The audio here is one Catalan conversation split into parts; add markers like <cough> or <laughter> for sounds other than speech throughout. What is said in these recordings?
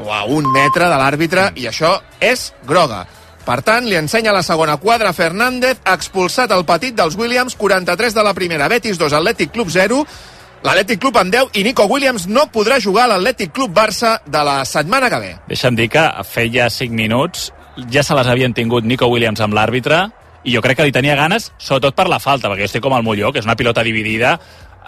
o a un metre de l'àrbitre, i això és groga. Per tant, li ensenya la segona quadra Fernández, expulsat el petit dels Williams, 43 de la primera, Betis 2, Atlètic Club 0, l'Atlètic Club amb 10 i Nico Williams no podrà jugar a l'Atlètic Club Barça de la setmana que ve. Deixa'm dir que feia 5 minuts ja se les havien tingut Nico Williams amb l'àrbitre i jo crec que li tenia ganes, sobretot per la falta, perquè jo estic com el Molló, que és una pilota dividida,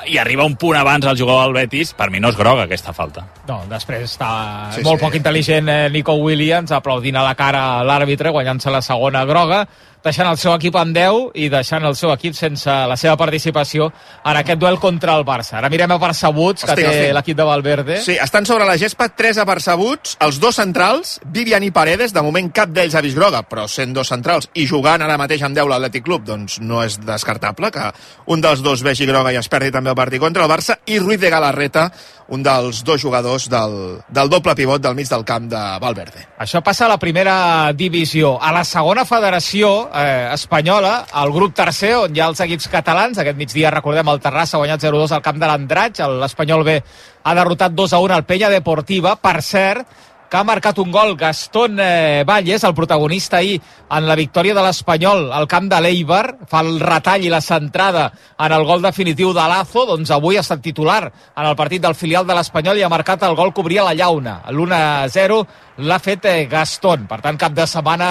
i arriba un punt abans el jugador del Betis, per mi no és groga aquesta falta. No, després està Sí, molt sí. poc intel·ligent eh, Nico Williams aplaudint a la cara l'àrbitre guanyant-se la segona groga deixant el seu equip amb 10 i deixant el seu equip sense la seva participació en aquest duel contra el Barça. Ara mirem a percebuts que té l'equip de Valverde. Sí, estan sobre la gespa tres apercebuts, els dos centrals, Vivian i Paredes, de moment cap d'ells ha vist groga, però sent dos centrals i jugant ara mateix amb 10 l'Atlètic Club, doncs no és descartable que un dels dos vegi groga i es perdi també el partit contra el Barça, i Ruiz de Galarreta, un dels dos jugadors del, del doble pivot del mig del camp de Valverde. Això passa a la primera divisió. A la segona federació eh, espanyola, el grup tercer, on hi ha els equips catalans, aquest migdia recordem el Terrassa ha guanyat 0-2 al camp de l'Andratx, l'Espanyol B ha derrotat 2-1 al Pella Deportiva, per cert, que ha marcat un gol Gastón eh, Valles, el protagonista ahir en la victòria de l'Espanyol al camp de l'Eibar, fa el retall i la centrada en el gol definitiu de Lazo, doncs avui ha estat titular en el partit del filial de l'Espanyol i ha marcat el gol que obria la llauna. L'1-0 l'ha fet eh, Gastón, per tant cap de setmana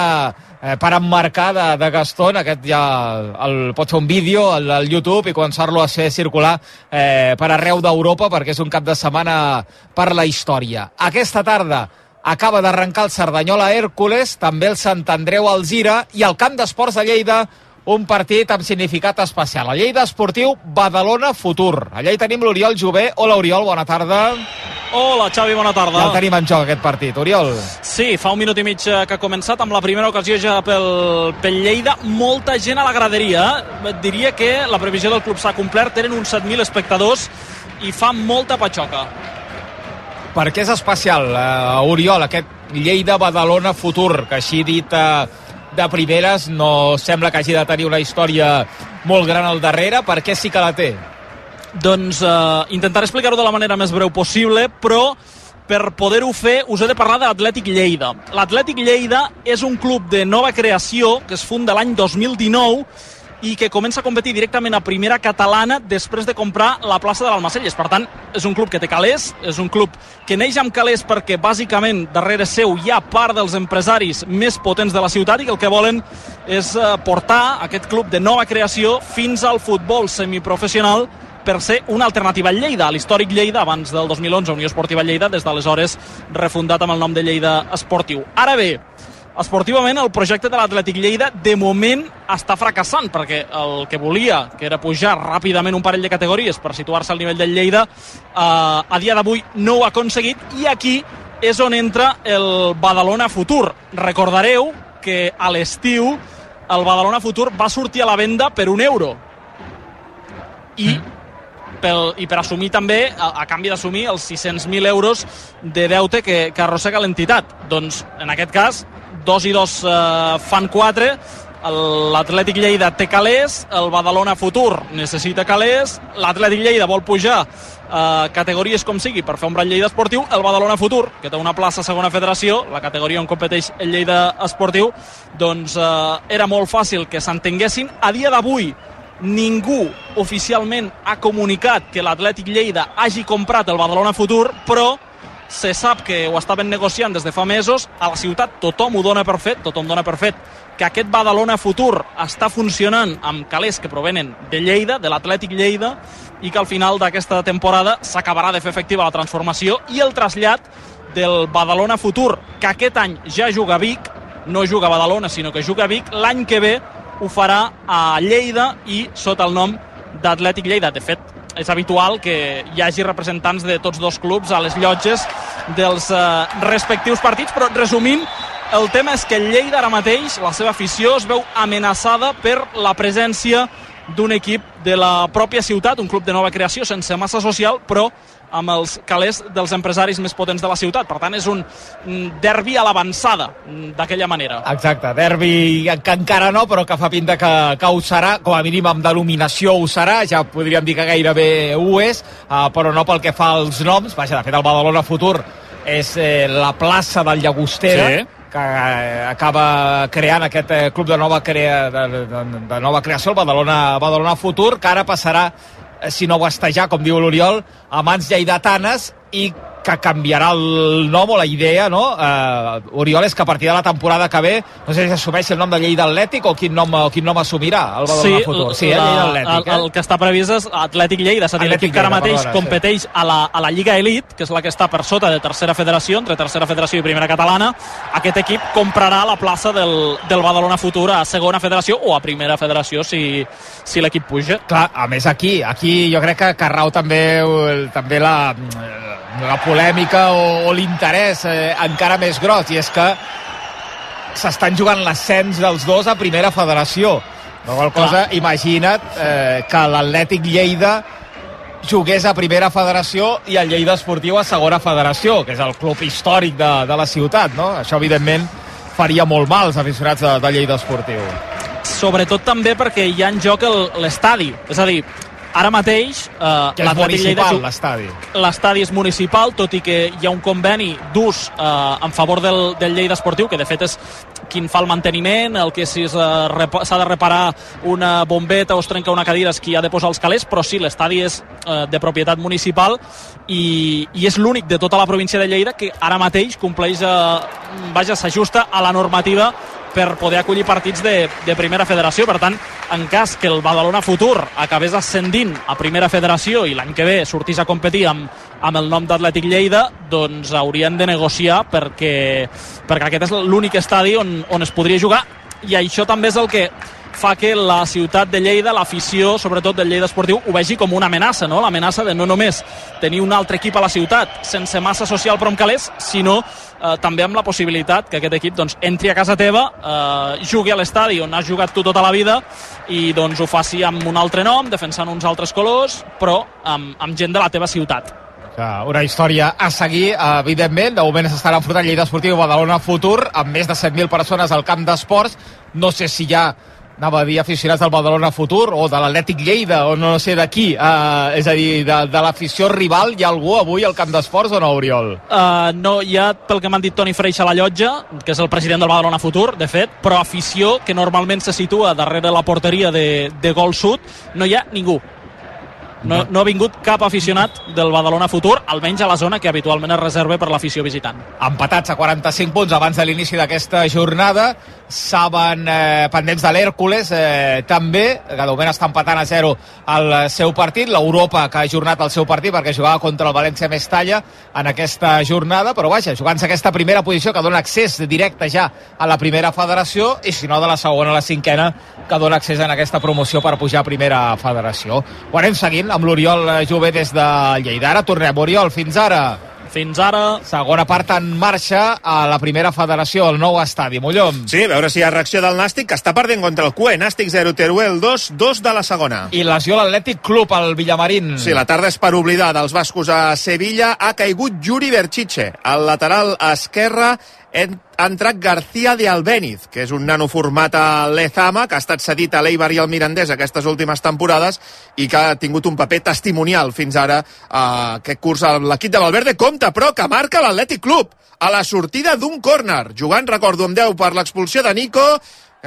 eh, per emmarcar de, de Gastón, aquest ja el, pot fer un vídeo al, al YouTube i començar-lo a fer circular eh, per arreu d'Europa perquè és un cap de setmana per la història. Aquesta tarda acaba d'arrencar el Cerdanyola Hèrcules, també el Sant Andreu Alzira i el Camp d'Esports de Lleida, un partit amb significat especial. A Lleida Esportiu, Badalona Futur. Allà hi tenim l'Oriol Jové. Hola, Oriol, bona tarda. Hola, Xavi, bona tarda. Ja el tenim en joc, aquest partit. Oriol. Sí, fa un minut i mig eh, que ha començat amb la primera ocasió ja pel, pel Lleida. Molta gent a la graderia. Et diria que la previsió del club s'ha complert. Tenen uns 7.000 espectadors i fa molta patxoca. Per què és especial, uh, Oriol, aquest Lleida-Badalona futur, que així dit uh, de primeres no sembla que hagi de tenir una història molt gran al darrere, per què sí que la té? Doncs eh, intentaré explicar-ho de la manera més breu possible, però per poder-ho fer us he de parlar de l'Atlètic Lleida. L'Atlètic Lleida és un club de nova creació que es funda l'any 2019 i que comença a competir directament a primera catalana després de comprar la plaça de l'Almacelles. Per tant, és un club que té calés, és un club que neix amb calés perquè bàsicament darrere seu hi ha part dels empresaris més potents de la ciutat i que el que volen és eh, portar aquest club de nova creació fins al futbol semiprofessional per ser una alternativa al Lleida, a l'històric Lleida abans del 2011, Unió Esportiva Lleida, des d'aleshores refundat amb el nom de Lleida Esportiu. Ara bé, esportivament el projecte de l'Atlètic Lleida de moment està fracassant perquè el que volia, que era pujar ràpidament un parell de categories per situar-se al nivell del Lleida, eh, a dia d'avui no ho ha aconseguit i aquí és on entra el Badalona Futur. Recordareu que a l'estiu el Badalona Futur va sortir a la venda per un euro i pel, i per assumir també, a, a canvi d'assumir els 600.000 euros de deute que, que arrossega l'entitat. Doncs, en aquest cas, dos i dos eh, fan quatre, l'Atlètic Lleida té calés, el Badalona Futur necessita calés, l'Atlètic Lleida vol pujar eh, categories com sigui per fer un gran Lleida esportiu, el Badalona Futur, que té una plaça a segona federació, la categoria on competeix el Lleida esportiu, doncs eh, era molt fàcil que s'entenguessin. A dia d'avui, ningú oficialment ha comunicat que l'Atlètic Lleida hagi comprat el Badalona Futur, però se sap que ho estaven negociant des de fa mesos, a la ciutat tothom ho dona per fet, tothom dona per fet que aquest Badalona Futur està funcionant amb calés que provenen de Lleida, de l'Atlètic Lleida, i que al final d'aquesta temporada s'acabarà de fer efectiva la transformació i el trasllat del Badalona Futur, que aquest any ja juga a Vic, no juga a Badalona, sinó que juga a Vic, l'any que ve ho farà a Lleida i sota el nom d'Atlètic Lleida. De fet, és habitual que hi hagi representants de tots dos clubs a les llotges dels eh, respectius partits, però resumint, el tema és que el Lleida ara mateix, la seva afició, es veu amenaçada per la presència d'un equip de la pròpia ciutat, un club de nova creació sense massa social, però amb els calés dels empresaris més potents de la ciutat. Per tant, és un derbi a l'avançada, d'aquella manera. Exacte, derbi que encara no, però que fa pinta que, que ho serà, com a mínim amb denominació ho serà, ja podríem dir que gairebé ho és, uh, però no pel que fa als noms. Vaja, de fet, el Badalona Futur és eh, la plaça del Llagostera, Sí. que eh, acaba creant aquest eh, club de nova, crea, de, de, de nova creació, el Badalona, Badalona Futur, que ara passarà, eh, si no guastejar, com diu l'Oriol, a mans lleidatanes i que canviarà el nom o la idea, no? Eh, Oriol, és que a partir de la temporada que ve, no sé si assumeix el nom de Lleida Atlètic o quin nom, o quin nom assumirà el Badalona Futur. Sí, eh, Lleida Atlètic. el, el que està previst és Atlètic Lleida, és a dir, l'equip que ara mateix perdona, sí. competeix a la, a la Lliga Elite, que és la que està per sota de tercera federació, entre tercera federació i primera catalana, aquest equip comprarà la plaça del, del Badalona Futur a segona federació o a primera federació si, si l'equip puja. Clar, a més aquí, aquí jo crec que Carrau també, també la, la polèmica o, o l'interès eh, encara més gros, i és que s'estan jugant l'ascens dels dos a primera federació. La qual cosa, imagina't eh, que l'Atlètic Lleida jugués a primera federació i el Lleida Esportiu a segona federació, que és el club històric de, de la ciutat, no? Això, evidentment, faria molt mal als aficionats de, de Lleida Esportiu. Sobretot també perquè hi ha en joc el- l'estadi. És a dir, ara mateix eh, Que és municipal, l'estadi. l'estadi és municipal, tot i que hi ha un conveni d'ús eh, en favor del, del Lleida Esportiu, que de fet és quin fa el manteniment, el que si eh, s'ha de reparar una bombeta o es trenca una cadira és qui ha de posar els calés, però sí, l'estadi és eh, de propietat municipal i, i és l'únic de tota la província de Lleida que ara mateix compleix, eh, vaja, s'ajusta a la normativa per poder acollir partits de, de primera federació. Per tant, en cas que el Badalona Futur acabés ascendint a primera federació i l'any que ve sortís a competir amb, amb el nom d'Atlètic Lleida, doncs haurien de negociar perquè, perquè aquest és l'únic estadi on, on es podria jugar i això també és el que fa que la ciutat de Lleida, l'afició, sobretot del Lleida Esportiu, ho vegi com una amenaça, no? L'amenaça de no només tenir un altre equip a la ciutat sense massa social però amb calés, sinó eh, també amb la possibilitat que aquest equip doncs, entri a casa teva, eh, jugui a l'estadi on has jugat tu tota la vida i doncs ho faci amb un altre nom, defensant uns altres colors, però amb, amb gent de la teva ciutat. Que Una història a seguir, eh, evidentment. De moment s'estarà enfrontant Lleida Esportiu Badalona Futur, amb més de 7.000 persones al camp d'esports. No sé si hi ha anava a dir aficionats del Badalona Futur o de l'Atlètic Lleida o no sé de qui, eh, és a dir, de, de l'afició rival hi ha algú avui al camp d'esports o no, Oriol? Uh, no, hi ha, pel que m'han dit Toni Freix a la llotja, que és el president del Badalona Futur, de fet, però afició que normalment se situa darrere la porteria de, de Gol Sud, no hi ha ningú. No, no ha vingut cap aficionat del Badalona Futur, almenys a la zona que habitualment es reserva per l'afició visitant. empatats a 45 punts abans de l'inici d'aquesta jornada saben eh, pendents de l'Hèrcules eh, també, que de moment està empatant a 0 el seu partit, l'Europa que ha ajornat el seu partit perquè jugava contra el València Mestalla en aquesta jornada, però vaja, jugant-se aquesta primera posició que dona accés directe ja a la primera federació i si no de la segona a la cinquena que dona accés en aquesta promoció per pujar a primera federació. Ho anem seguint amb l'Oriol Jové des de Lleida. Ara tornem, Oriol, fins ara. Fins ara, Segona part en marxa a la primera federació, el nou estadi. Mollom. Sí, a veure si hi ha reacció del Nàstic, que està perdent contra el CUE. Nàstic 0, Teruel 2, 2 de la segona. I lesió l'Atlètic Club, al Villamarín. Sí, la tarda és per oblidar dels bascos a Sevilla. Ha caigut Yuri Berchiche. Al lateral esquerre ha entrat García de Albéniz, que és un nano format a l'Ezama, que ha estat cedit a l'Eibar i al Mirandés aquestes últimes temporades i que ha tingut un paper testimonial fins ara a aquest curs a l'equip de Valverde. Compte, però, que marca l'Atlètic Club a la sortida d'un córner, jugant, recordo, amb 10 per l'expulsió de Nico,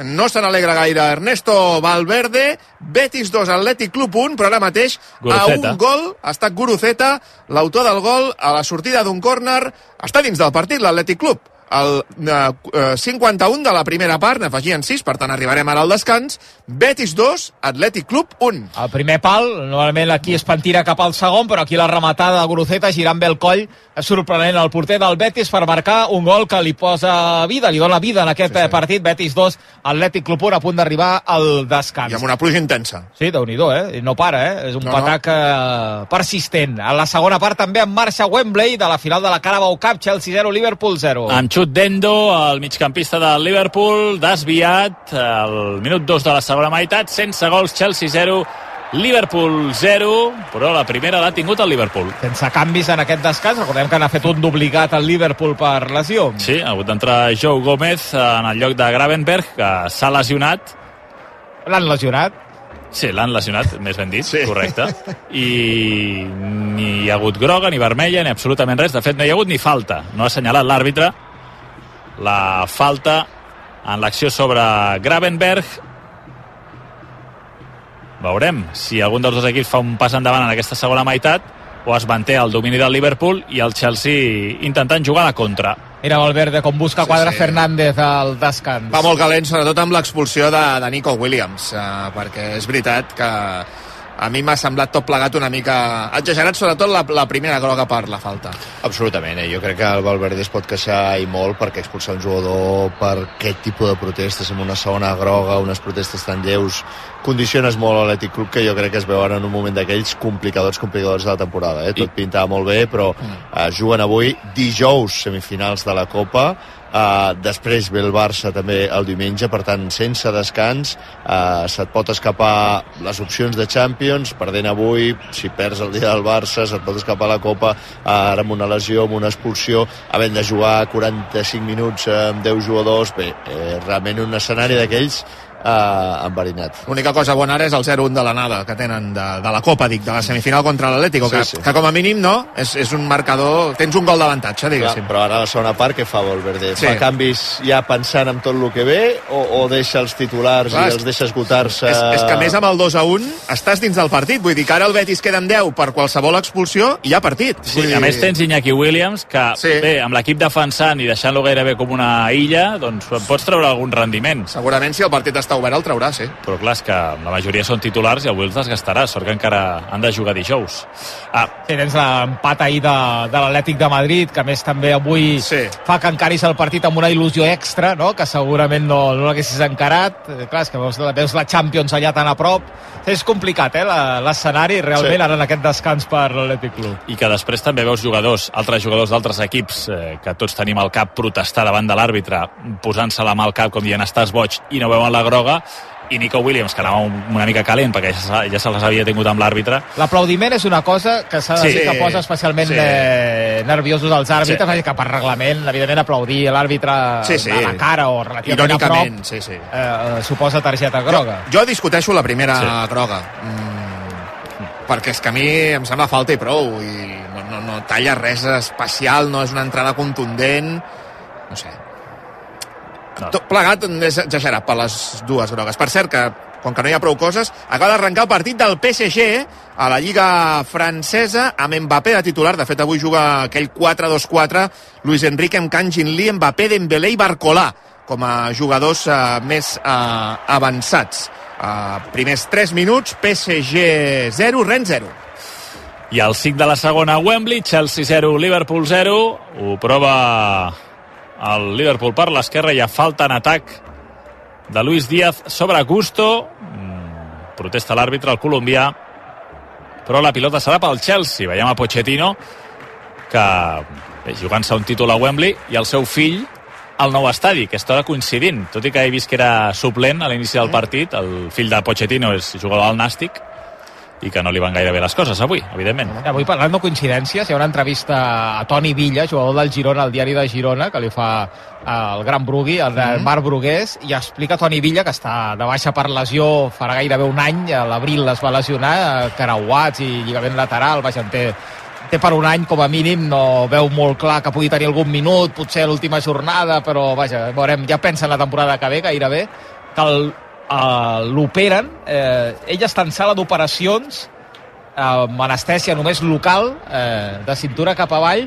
no se n'alegra gaire Ernesto Valverde, Betis 2, Atlètic Club 1, però ara mateix Guruceta. a un gol ha estat Guruceta, l'autor del gol a la sortida d'un córner, està dins del partit l'Atlètic Club. El eh, eh, 51 de la primera part, n'afegien 6, per tant arribarem ara al descans. Betis 2, Atlètic Club 1. El primer pal, normalment aquí es pentira cap al segon, però aquí la rematada de Guruceta girant bé el coll, és sorprenent el porter del Betis per marcar un gol que li posa vida, li dona vida en aquest sí, sí. partit. Betis 2, Atlètic Club 1 a punt d'arribar al descans. I amb una pluja intensa. Sí, déu nhi eh? I No para, eh? És un No, no, no. patac eh, persistent. A la segona part també en marxa Wembley de la final de la Carabao Cup, Chelsea 0, Liverpool 0. Amb xut d'Endo, el migcampista del Liverpool, desviat al minut 2 de la segona meitat, sense gols, Chelsea 0, Liverpool 0, però la primera l'ha tingut el Liverpool. Sense canvis en aquest descans, recordem que n'ha fet un d'obligat al Liverpool per lesió. Sí, ha hagut d'entrar Joe Gómez en el lloc de Gravenberg, que s'ha lesionat. L'han lesionat. Sí, l'han lesionat, més ben dit, Sí. sí. correcte. I ni hi ha hagut groga, ni vermella, ni absolutament res. De fet, no hi ha hagut ni falta. No ha assenyalat l'àrbitre la falta en l'acció sobre Gravenberg. Veurem si algun dels dos equips fa un pas endavant en aquesta segona meitat o es manté el domini del Liverpool i el Chelsea intentant jugar a la contra. Mira Valverde com busca Sí, quadre sí. Fernández al descans. Va molt calent, sobretot amb l'expulsió de, de Nico Williams, eh, perquè és veritat que a mi m'ha semblat tot plegat una mica exagerat, sobretot la, la primera groga per la falta. Absolutament, eh? jo crec que el Valverde es pot queixar i molt perquè expulsar un jugador per aquest tipus de protestes amb una segona groga, unes protestes tan lleus condiciones molt l'Atlètic Club que jo crec que es veuen en un moment d'aquells complicadors, complicadors de la temporada eh? tot pintava molt bé però eh, juguen avui dijous semifinals de la Copa Uh, després ve el Barça també el diumenge, per tant, sense descans. Uh, se't pot escapar les opcions de Champions, perdent avui si perds el dia del Barça, se't pot escapar la Copa uh, ara amb una lesió, amb una expulsió havent de jugar 45 minuts amb 10 jugadors, bé, eh, realment un escenari d'aquells uh, enverinat. L'única cosa bona ara és el 0-1 de l'anada que tenen de, de la Copa, dic, de la semifinal contra l'Atlético, Sí, que, sí. que com a mínim no, és, és un marcador, tens un gol d'avantatge, Clar, diguéssim. però ara la segona part què fa Valverde? Sí. Fa canvis ja pensant en tot el que ve o, o deixa els titulars Clar, i els deixa esgotar-se? És, és que més amb el 2 a 1 estàs dins del partit, vull dir que ara el Betis queda amb 10 per qualsevol expulsió i hi ha partit. Sí, Vull a dir- més tens Iñaki Williams, que sí. bé, amb l'equip defensant i deixant-lo gairebé com una illa, doncs pots treure algun rendiment. Segurament si el partit està obert el traurà, sí. Però clar, és que la majoria són titulars i avui els desgastarà, sort que encara han de jugar dijous. Ah, Sí, tens l'empat ahir de, de l'Atlètic de Madrid, que a més també avui Sí. fa que encaris el partit amb una il·lusió extra, no? que segurament no, no l'haguessis encarat. Eh, clar, és que veus, veus la Champions allà tan a prop. És complicat, eh, la- l'escenari, realment, Sí. ara en aquest descans per l'Atlètic Club. i que després també veus jugadors, altres jugadors d'altres equips eh, que tots tenim al cap protestar davant de l'àrbitre, posant-se la mà al cap com dient estàs boig i no veuen la groga i Nico Williams, que anava un- una mica calent perquè ja, ja se les havia tingut amb l'àrbitre L'aplaudiment és una cosa que s'ha de Sí. dir que posa especialment Sí. eh, nerviosos els àrbitres, sí. que per reglament, evidentment, aplaudir l'àrbitre Sí, sí. a la cara o relativament a prop sí, sí. eh, suposa targeta groga. Jo discuteixo la primera Sí. groga. Mm, perquè és que a mi em sembla falta i prou. I no, no, no talla res especial, no és una entrada contundent. No sé. No. Tot plegat és exagerat per les dues grogues. Per cert, que com que no hi ha prou coses, acaba d'arrencar el partit del PSG a la Lliga Francesa amb Mbappé de titular. De fet, avui juga aquell 4-2-4 Luis Enrique amb Can Ginli, Mbappé, Dembélé i Barcolà com a jugadors eh, més eh, avançats. Uh, primers 3 minuts, PSG 0, Rennes 0. i al 5 de la segona Wembley, Chelsea 0, Liverpool 0 ho prova el Liverpool per l'esquerra i ha falta en atac de Luis Díaz sobre Gusto mm, protesta l'àrbitre, el colombià. Però la pilota serà pel Chelsea. Veiem a Pochettino que jugant-se un títol a Wembley i el seu fill al nou estadi, que està coincidint. Tot i que he vist que era suplent a l'inici del partit el fill de Pochettino és jugador al Nàstic i que no li van gaire bé les coses avui, evidentment. I Avui parlant de coincidències, hi ha una entrevista a Toni Villa, jugador del Girona, al diari de Girona, que li fa eh, el gran Brugui, el de Marc Brugués, i explica Toni Villa que està de baixa per lesió farà gairebé un any, a l'abril es va lesionar, eh, carauats i lligament lateral, vaja, en té, té per un any com a mínim, no veu molt clar que pugui tenir algun minut, potser l'última jornada, però vaja, veurem, ja pensa en la temporada que ve gairebé, que el, uh, l'operen, eh, ell està en sala d'operacions amb anestèsia només local, eh, de cintura cap avall,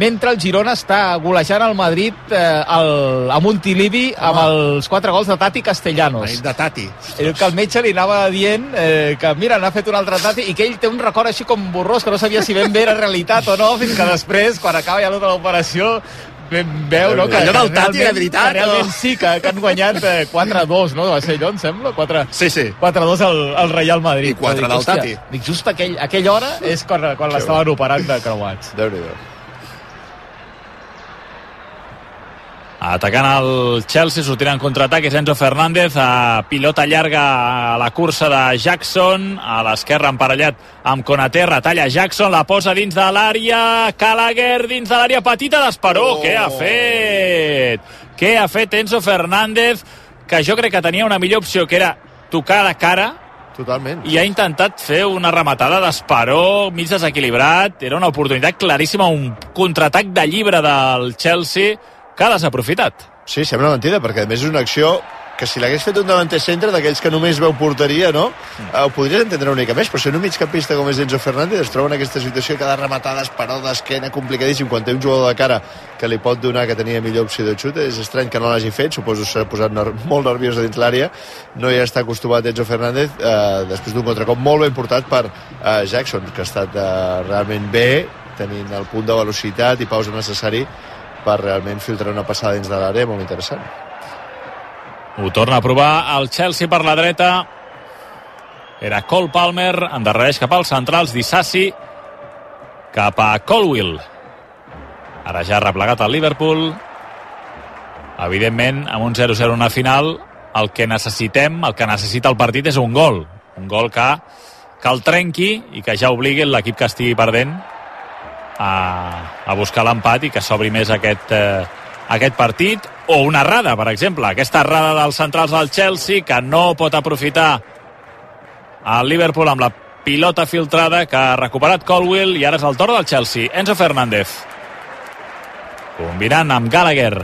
mentre el Girona està golejant el Madrid eh, el, a Montilivi amb els quatre gols de Tati La Castellanos. nit de Tati. El que el metge li anava dient eh, que, mira, n'ha fet un altre Tati i que ell té un record així com borrós, que no sabia si ben bé era realitat o no, fins que després, quan acaba ja tota l'operació, veu, no? Que, Allò del Tati realment- veritat, que Realment o? sí, que, que han guanyat eh, 4-2, no? Va ser allò, em sembla? 4, Sí, sí. 4-2 al, al Real Madrid. I quatre Dic, del Tati. Dic, just aquell, aquella hora és quan, quan l'estaven operant de creuats. déu nhi Atacant el Chelsea, sortirà en contraatac és Enzo Fernández, a pilota llarga a la cursa de Jackson, a l'esquerra emparellat amb Conaté, retalla Jackson, la posa dins de l'àrea, Calaguer dins de l'àrea petita d'Esperó, Oh. què ha fet? Què ha fet Enzo Fernández, que jo crec que tenia una millor opció, que era tocar de cara Totalment. i ha intentat fer una rematada d'esperó, mig desequilibrat, era una oportunitat claríssima, un contraatac de llibre del Chelsea que ha desaprofitat. Sí, sembla mentida, perquè a més és una acció que si l'hagués fet un davanter centre d'aquells que només veu porteria, no? Eh, ho podries entendre una mica més, però sent un migcampista com és Enzo Fernández es troba en aquesta situació que ha de rematar d'esperó d'esquena complicadíssim quan té un jugador de cara que li pot donar que tenia millor opció de xut és estrany que no l'hagi fet, suposo s'ha posat ner molt nerviós dins l'àrea no hi està acostumat Enzo Fernández eh, després d'un contracop molt ben portat per eh, Jackson, que ha estat eh, realment bé tenint el punt de velocitat i pausa necessari per realment filtrar una passada dins de l'àrea molt interessant Ho torna a provar el Chelsea per la dreta. Era Cole Palmer, endarrereix cap als centrals, Dissassi, cap a Colwill. Ara ja ha replegat el Liverpool. Evidentment, amb un 0-0 una final, el que necessitem, el que necessita el partit és un gol. Un gol que, que el trenqui i que ja obligui l'equip que estigui perdent a, a buscar l'empat i que s'obri més aquest, eh, aquest partit. O una errada, per exemple, aquesta errada dels centrals del Chelsea que no pot aprofitar el Liverpool amb la pilota filtrada que ha recuperat Colwill i ara és el torn del Chelsea. Enzo Fernández. Combinant amb Gallagher.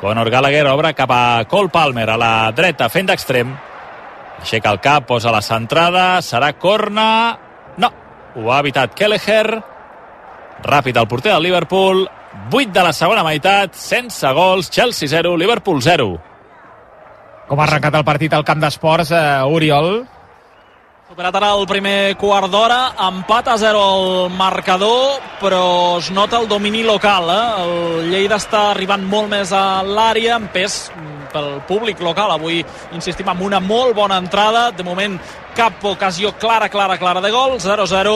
Conor Gallagher obre cap a Cole Palmer a la dreta fent d'extrem. Aixeca el cap, posa la centrada. Serà corna no, ho ha evitat Kelleher ràpid el porter del Liverpool 8 de la segona meitat, sense gols, Chelsea 0, Liverpool 0. Com ha arrencat el partit al camp d'esports, eh, Oriol? Superat ara el primer quart d'hora, empat a 0 el marcador, però es nota el domini local. Eh? El Lleida està arribant molt més a l'àrea, en pes pel públic local. Avui insistim en una molt bona entrada. De moment cap ocasió clara, clara, clara de gol, 0-0,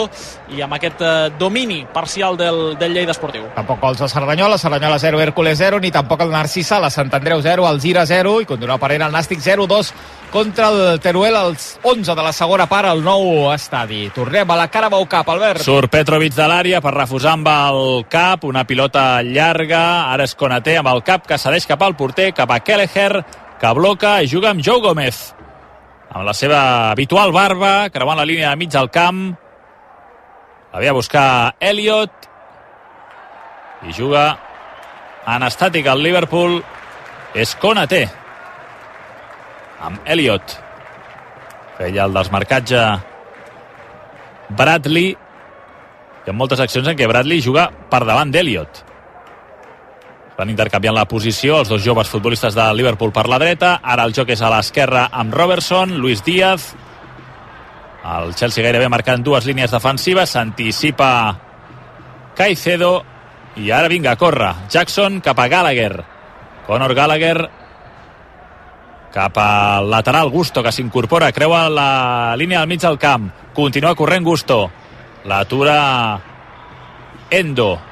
i amb aquest eh, domini parcial del, del Lleida Esportiu. Tampoc gols a Cerdanyola, Cerdanyola 0, Hércules 0, ni tampoc el Narcisa, la Sant Andreu 0, el Gira 0, i continua parent el Nàstic 0-2 contra el Teruel als 11 de la segona part al nou estadi. Tornem a la cara Bau Cap, Albert. Surt Petrovic de l'àrea per refusar amb el cap, una pilota llarga, ara és Konaté amb el cap que cedeix cap al porter, cap a Kelleher, que bloca i juga amb Joe Gómez amb la seva habitual barba, creuant la línia de mig del camp. La ve a buscar Elliot i juga en estàtic al Liverpool. És Konaté amb Elliot. Feia el desmarcatge Bradley hi ha moltes accions en què Bradley juga per davant d'Elliot. Van intercanviant la posició els dos joves futbolistes de Liverpool per la dreta. Ara el joc és a l'esquerra amb Robertson, Luis Díaz. El Chelsea gairebé marcant dues línies defensives. S'anticipa Caicedo. I ara vinga, corre. Jackson cap a Gallagher. Conor Gallagher cap al lateral Gusto que s'incorpora, creua la línia al mig del camp, continua corrent Gusto l'atura Endo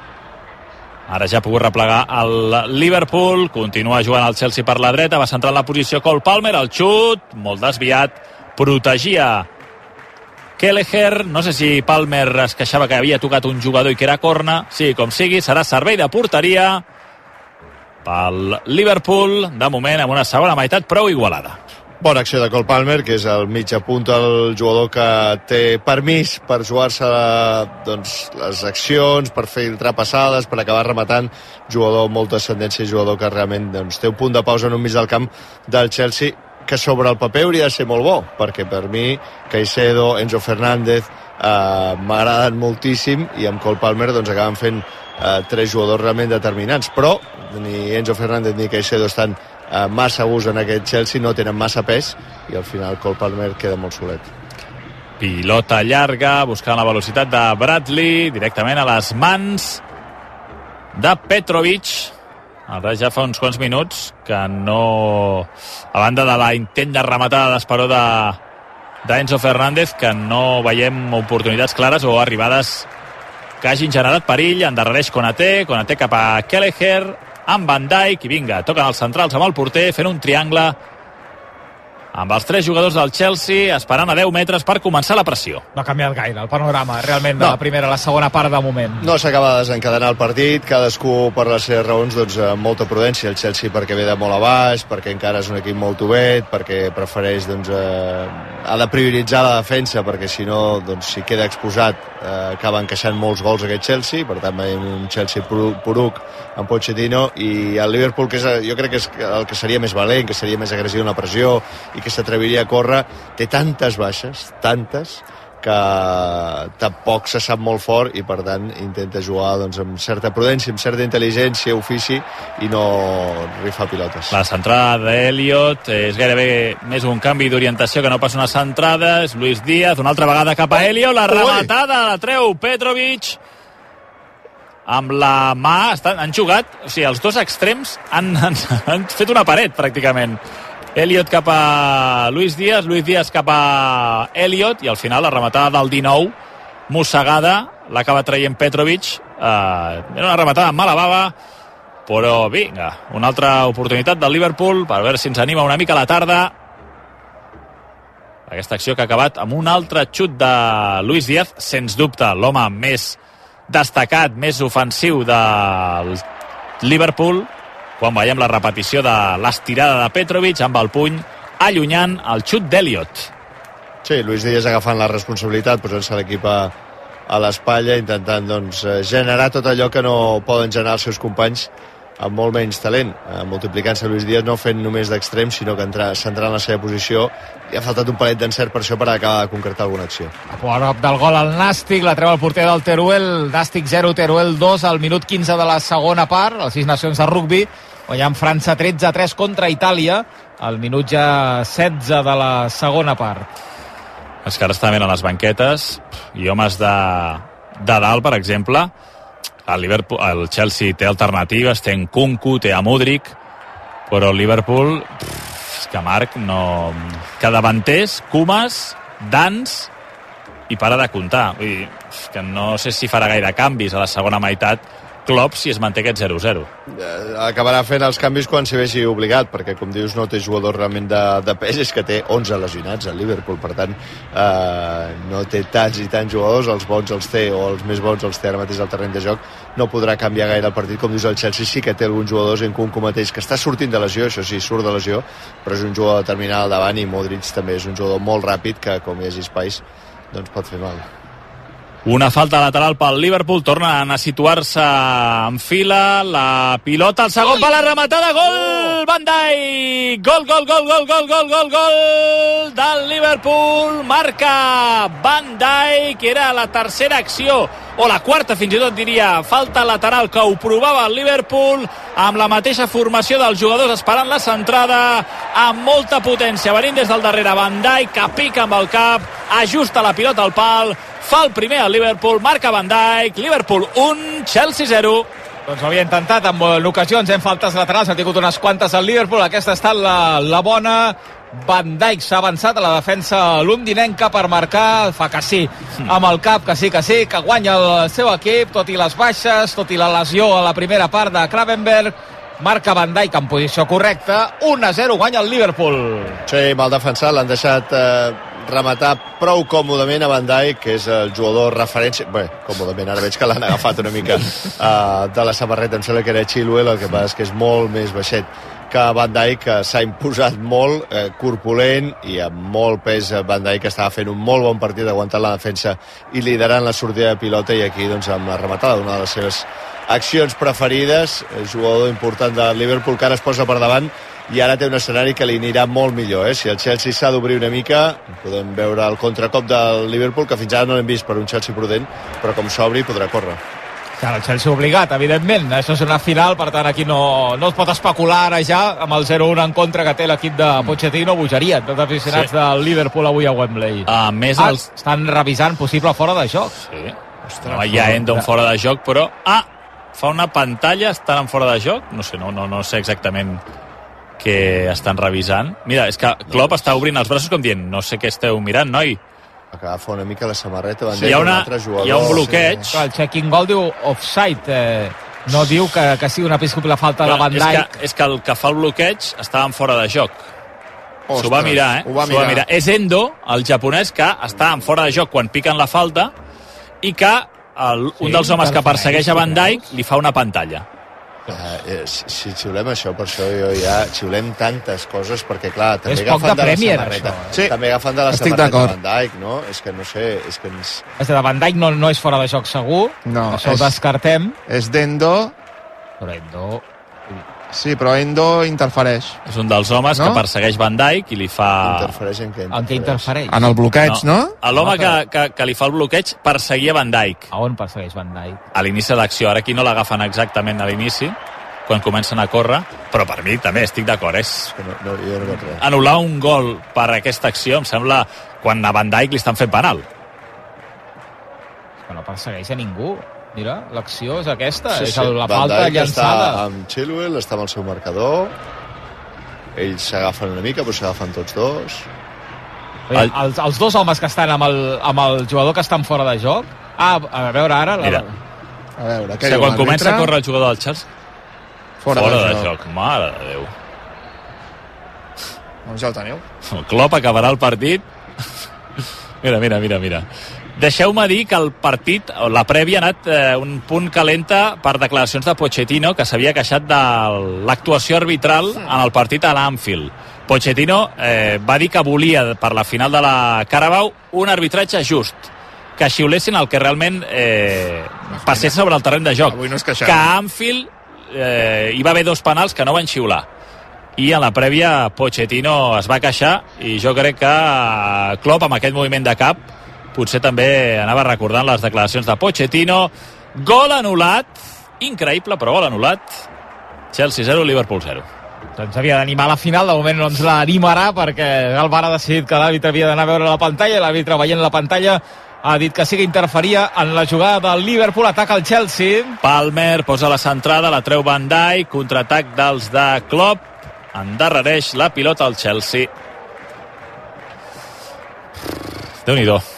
ara ja ha pogut replegar el Liverpool. Continua jugant el Chelsea per la dreta va centrar la posició Cole Palmer, el xut molt desviat, protegia Kelleher, no sé si Palmer es queixava que havia tocat un jugador i que era corna, sí, com sigui, serà servei de porteria pel Liverpool, de moment amb una segona meitat prou igualada. Bona acció de Cole Palmer, que és el mig a punt el jugador que té permís per jugar-se doncs, les accions, per filtrar passades, per acabar rematant. Jugador amb molta ascendència, jugador que realment doncs, té un punt de pausa en un mig del camp del Chelsea que sobre el paper hauria de ser molt bo, perquè per mi Caicedo, Enzo Fernández eh, m'agraden moltíssim i amb Cole Palmer doncs, acaben fent eh, tres jugadors realment determinants, però ni Enzo Fernández ni Caicedo estan eh, massa gust en aquest Chelsea, no tenen massa pes i al final Cole Palmer queda molt solet. Pilota llarga, buscant la velocitat de Bradley, directament a les mans de Petrovic. Ara ja fa uns quants minuts que no... A banda de la intent de rematada d'Esperó de d'Enzo Fernández, que no veiem oportunitats clares o arribades que hagin generat perill, endarrereix Konaté, Konaté cap a Kelleher, amb Van Dijk, i vinga, toquen els centrals amb el porter, fent un triangle amb els tres jugadors del Chelsea esperant a 10 metres per començar la pressió. No ha canviat gaire el panorama, realment, de No. la primera a la segona part de moment. No s'acaba de desencadenar el partit, cadascú per les seves raons doncs, amb molta prudència, el Chelsea perquè ve de molt a baix, perquè encara és un equip molt obert, perquè prefereix doncs, eh, ha de prioritzar la defensa perquè si no, doncs, si queda exposat eh, acaba encaixant molts gols aquest Chelsea per tant veiem un Chelsea poruc amb Pochettino i el Liverpool que és, jo crec que és el que seria més valent que seria més agressiu en la pressió i que s'atreviria a córrer té tantes baixes, tantes que tampoc se sap molt fort i per tant intenta jugar doncs, amb certa prudència, amb certa intel·ligència, ofici i no rifa pilotes. La centrada d'Eliot és gairebé més un canvi d'orientació que no pas una centrada, és Luis Díaz, una altra vegada cap a Eliot, la rematada la treu Petrovic. Amb la mà, estan, han jugat, o sigui, els dos extrems han, han, han fet una paret pràcticament Elliot cap a Luis Díaz, Luis Díaz cap a Elliot i al final la rematada del 19 mossegada, l'acaba traient Petrovic eh, era una rematada amb mala bava però vinga, una altra oportunitat del Liverpool per veure si ens anima una mica a la tarda. Aquesta acció que ha acabat amb un altre xut de Luis Díaz, sens dubte l'home més destacat, més ofensiu del Liverpool quan veiem la repetició de l'estirada de Petrovic amb el puny allunyant el xut d'Eliot. Sí, Luis Díaz agafant la responsabilitat, posant-se l'equip a, a l'espatlla, intentant doncs, eh, generar tot allò que no poden generar els seus companys amb molt menys talent, eh, multiplicant-se Luis Díaz no fent només d'extrem, sinó que centrant la seva posició i ha faltat un palet d'encert per això per acabar de concretar alguna acció. A prop del gol al Nàstic, la treu el porter del Teruel, Nàstic 0, Teruel 2 al minut 15 de la segona part, les sis nacions de rugby, guanyant França 13 3 contra Itàlia, al minut ja 16 de la segona part. Els que ara estaven a les banquetes i homes de, de dalt, per exemple, el, Liverpool, el Chelsea té alternatives, té en Kunku, té a Mudrik, però el Liverpool, pff, és que Marc no... Que davanters, Kumas, Dans i para de comptar. Vull dir, que no sé si farà gaire canvis a la segona meitat Klopp si es manté aquest 0-0. Eh, acabarà fent els canvis quan s'hi vegi obligat, perquè, com dius, no té jugadors realment de, de pes, és que té 11 lesionats al Liverpool, per tant, eh, no té tants i tants jugadors, els bons els té, o els més bons els té ara mateix al terreny de joc, no podrà canviar gaire el partit, com dius el Chelsea sí que té alguns jugadors en Kunku mateix, que està sortint de lesió, això sí, surt de lesió, però és un jugador determinat al davant i Modric també és un jugador molt ràpid que, com hi hagi espais, doncs pot fer mal. Una falta lateral pel Liverpool, tornen a situar-se en fila, la pilota, el segon per la rematada, gol! Van Dijk! Gol, gol, gol, gol, gol, gol, gol, gol del Liverpool, marca Van Dijk, era la tercera acció, o la quarta fins i tot diria, falta lateral que ho provava el Liverpool, amb la mateixa formació dels jugadors esperant la centrada, amb molta potència, venint des del darrere Van Dijk, que pica amb el cap, ajusta la pilota al pal, fa el primer al Liverpool, marca Van Dijk, Liverpool 1, Chelsea 0. Doncs havia intentat en ocasions, en faltes laterals, ha tingut unes quantes al Liverpool, aquesta ha estat la, la bona. Van Dijk s'ha avançat a la defensa londinenca per marcar, fa que sí, amb el cap, que sí, que sí, que guanya el seu equip, tot i les baixes, tot i la lesió a la primera part de Kravenberg, marca Van Dijk en posició correcta, 1-0 guanya el Liverpool. Sí, mal defensat, l'han deixat eh, rematar prou còmodament a Dijk, que és el jugador referència... Bé, còmodament, ara veig que l'han agafat una mica uh, <laughs> de la samarreta, em sembla que era Chilwell, el que passa és que és molt més baixet que Van Dijk, que s'ha imposat molt, eh, corpulent i amb molt pes. Van Dijk estava fent un molt bon partit, aguantant la defensa i liderant la sortida de pilota i aquí doncs, amb la rematada d'una de les seves accions preferides, el jugador important de Liverpool que ara es posa per davant i ara té un escenari que li anirà molt millor. Eh? Si el Chelsea s'ha d'obrir una mica, podem veure el contracop del Liverpool, que fins ara no l'hem vist per un Chelsea prudent, però com s'obri podrà córrer. Clar, el Chelsea obligat, evidentment. Això és una final, per tant, aquí no, no es pot especular ara ja amb el 0-1 en contra que té l'equip de Pochettino. Bogeria, tots els aficionats sí. del Liverpool avui a Wembley. A més, ah, els... estan revisant possible fora de joc. Sí. Ostres, no hi ha Endon fora de joc, però... Ah, fa una pantalla, estan en fora de joc? No sé, no, no, no sé exactament què estan revisant. Mira, és que Klopp està obrint els braços com dient no sé què esteu mirant, noi. Agafa una mica la samarreta. Sí, hi, ha una, un hi ha un bloqueig. Sí. El checking goal diu offside. Eh, no diu que, que sigui una piscopla falta Però de Van Dijk. És que, és que el que fa el bloqueig estava en fora de joc. S'ho va mirar, eh? Ho va mirar. va mirar. És Endo, el japonès, que està en fora de joc quan piquen la falta i que el, sí, un dels homes que persegueix a Van Dijk li fa una pantalla. Uh, si, si xiulem això, per això jo ja xiulem tantes coses, perquè clar, també És agafen de de, la samarreta. això, eh? Sí, també agafen de la estic samarreta. Van Dijk, no? És que no sé, és que ens... És de Van Dijk no, no és fora de joc segur, No, això és- ho descartem, És d'Endo, però Endo... sí, però Endo interfereix. És un dels homes No? que persegueix Van Dijk i li fa... Interfereix en què? En què interfereix? En el bloqueig, no? L'home No, que, que, que li fa el bloqueig perseguia Van Dijk A on persegueix Van Dijk? a l'inici de l'acció. Ara aquí no l'agafen exactament a l'inici, quan comencen a córrer, però per mi també estic d'acord. És no, no, jo no res. anul·lar un gol per aquesta acció em sembla quan a Van Dijk li estan fent penal. Que no persegueix a ningú. Mira, l'acció és aquesta, Sí, és sí. el, la Van falta Dijk llançada. està amb Chilwell, està amb el seu marcador, ells s'agafen una mica, però s'agafen tots dos. Bé, els, els dos homes que estan amb el, amb el jugador que estan fora de joc... Ah, a veure ara... La... Mira. A veure, O què sigui, diu quan comença a córrer el jugador del Chelsea, Fora, fora de, de joc. joc. Mare de Déu. Doncs ja ho teniu. El Klopp acabarà el partit. <laughs> mira, mira, mira, mira. Deixeu-me dir que el partit, o la prèvia, ha anat eh, un punt calenta per declaracions de Pochettino, que s'havia queixat de l'actuació arbitral en el partit a l'Anfield. Pochettino eh, va dir que volia, per la final de la Carabao, un arbitratge just, que xiulessin el que realment eh, passés sobre el terreny de joc. Avui no es queixava. Que a Anfield eh, hi va haver dos penals que no van xiular i en la prèvia Pochettino es va queixar i jo crec que eh, Klopp amb aquest moviment de cap potser també anava recordant les declaracions de Pochettino. Gol anul·lat. Increïble però gol anul·lat. Chelsea 0, Liverpool 0 Doncs havia d'animar la final, de moment no ens l'animarà perquè el VAR ha decidit que l'àrbitre havia d'anar a veure la pantalla i l'àrbitre veient la pantalla ha dit que sí que interferia en la jugada del Liverpool, ataca el Chelsea. Palmer posa la centrada, la treu Van Dijk contraatac dels de Klopp endarrereix la pilota al Chelsea. Déu-n'hi-do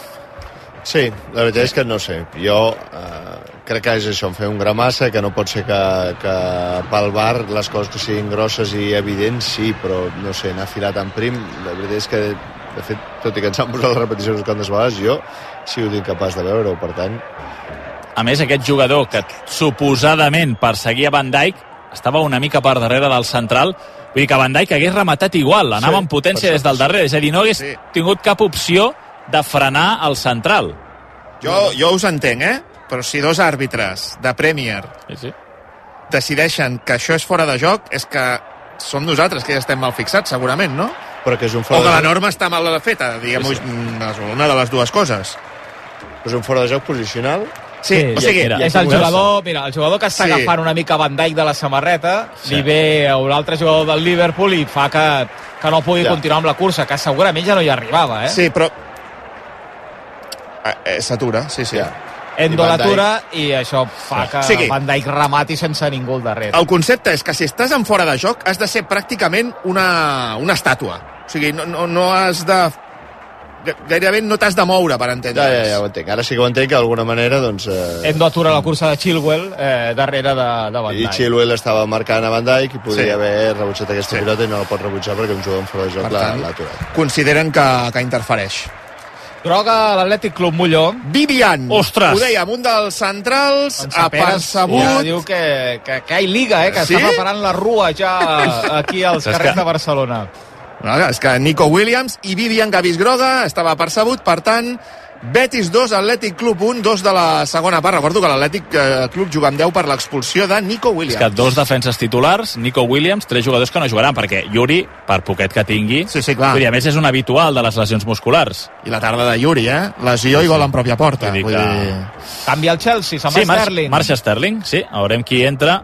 Sí, la veritat és que no sé. Jo eh, crec que és això, fer un gramassa, que no pot ser que, que pel bar les coses que siguin grosses i evidents, sí, però no sé, anar filat en prim, la veritat és que, de fet, tot i que ens han posat les repeticions quantes vegades, jo he sigut incapaç de veure-ho, per tant, A més, aquest jugador que suposadament perseguia Van Dijk estava una mica per darrere del central. Vull dir que Van Dijk hagués rematat igual, anava Sí, amb potència des del darrere. És a dir, no hagués Sí. tingut cap opció de frenar el central. Jo, jo us entenc, eh? Però si dos àrbitres de Premier Sí, sí. decideixen que això és fora de joc, és que som nosaltres que ja estem mal fixats, segurament, no? però que és un O fora, que la norma està mal feta, diguem-ho, una de les dues coses. és un fora de joc posicional, Sí, Sí, o sigui, mira, és el jugador, mira, el jugador que està Sí. agafant una mica Van Dijk de la samarreta, Sí. li ve a un altre jugador del Liverpool i fa que, que no pugui Ja. continuar amb la cursa, que segurament ja no hi arribava, eh? sí, però... Eh, eh, S'atura, sí, sí. Ja. Endo I l'atura i això fa que O sigui- Van Dijk remati sense ningú al darrere. El concepte és que si estàs en fora de joc has de ser pràcticament una, una estàtua. O sigui, no, no, no has de... Gairebé no t'has de moure per entendre. ja, ja, ja ho entenc. Ara sí que ho entenc, que d'alguna manera, doncs... Eh, Endo atura la cursa de Chilwell eh, darrere de, de Van I Dijk. Chilwell estava marcant a Van Dijk i podria Sí. haver rebutjat aquesta Sí. pilota i no la pot rebutjar perquè un jugador en fora de joc l'ha aturat. consideren que, que interfereix. Groga a l'Atlètic Club Molló. Vivian, Ostres! ho dèiem, un dels centrals, apercebut... Ja diu que, que, que hi liga, eh, que Sí? està preparant la rua ja <laughs> aquí als carrers que- de Barcelona. No, és que Nico Williams i Vivian Gavis Groga estava percebut, per tant, Betis 2, Atlètic Club 1, 2 de la segona part. Recordo que l'Atlètic eh, Club juga amb 10 per l'expulsió de Nico És Williams. que dos defenses titulars, Nico Williams, tres jugadors que no jugaran, perquè Yuri, per poquet que tingui, Sí, sí, clar. vull dir, a més és un habitual de les lesions musculars. I la tarda de Yuri, eh? Lesió i gol en pròpia porta. Vull dir Vull que- dir... Canvia el Chelsea, se'n Sí, va marxa, Sterling. marxa Sterling, sí. Veurem qui entra.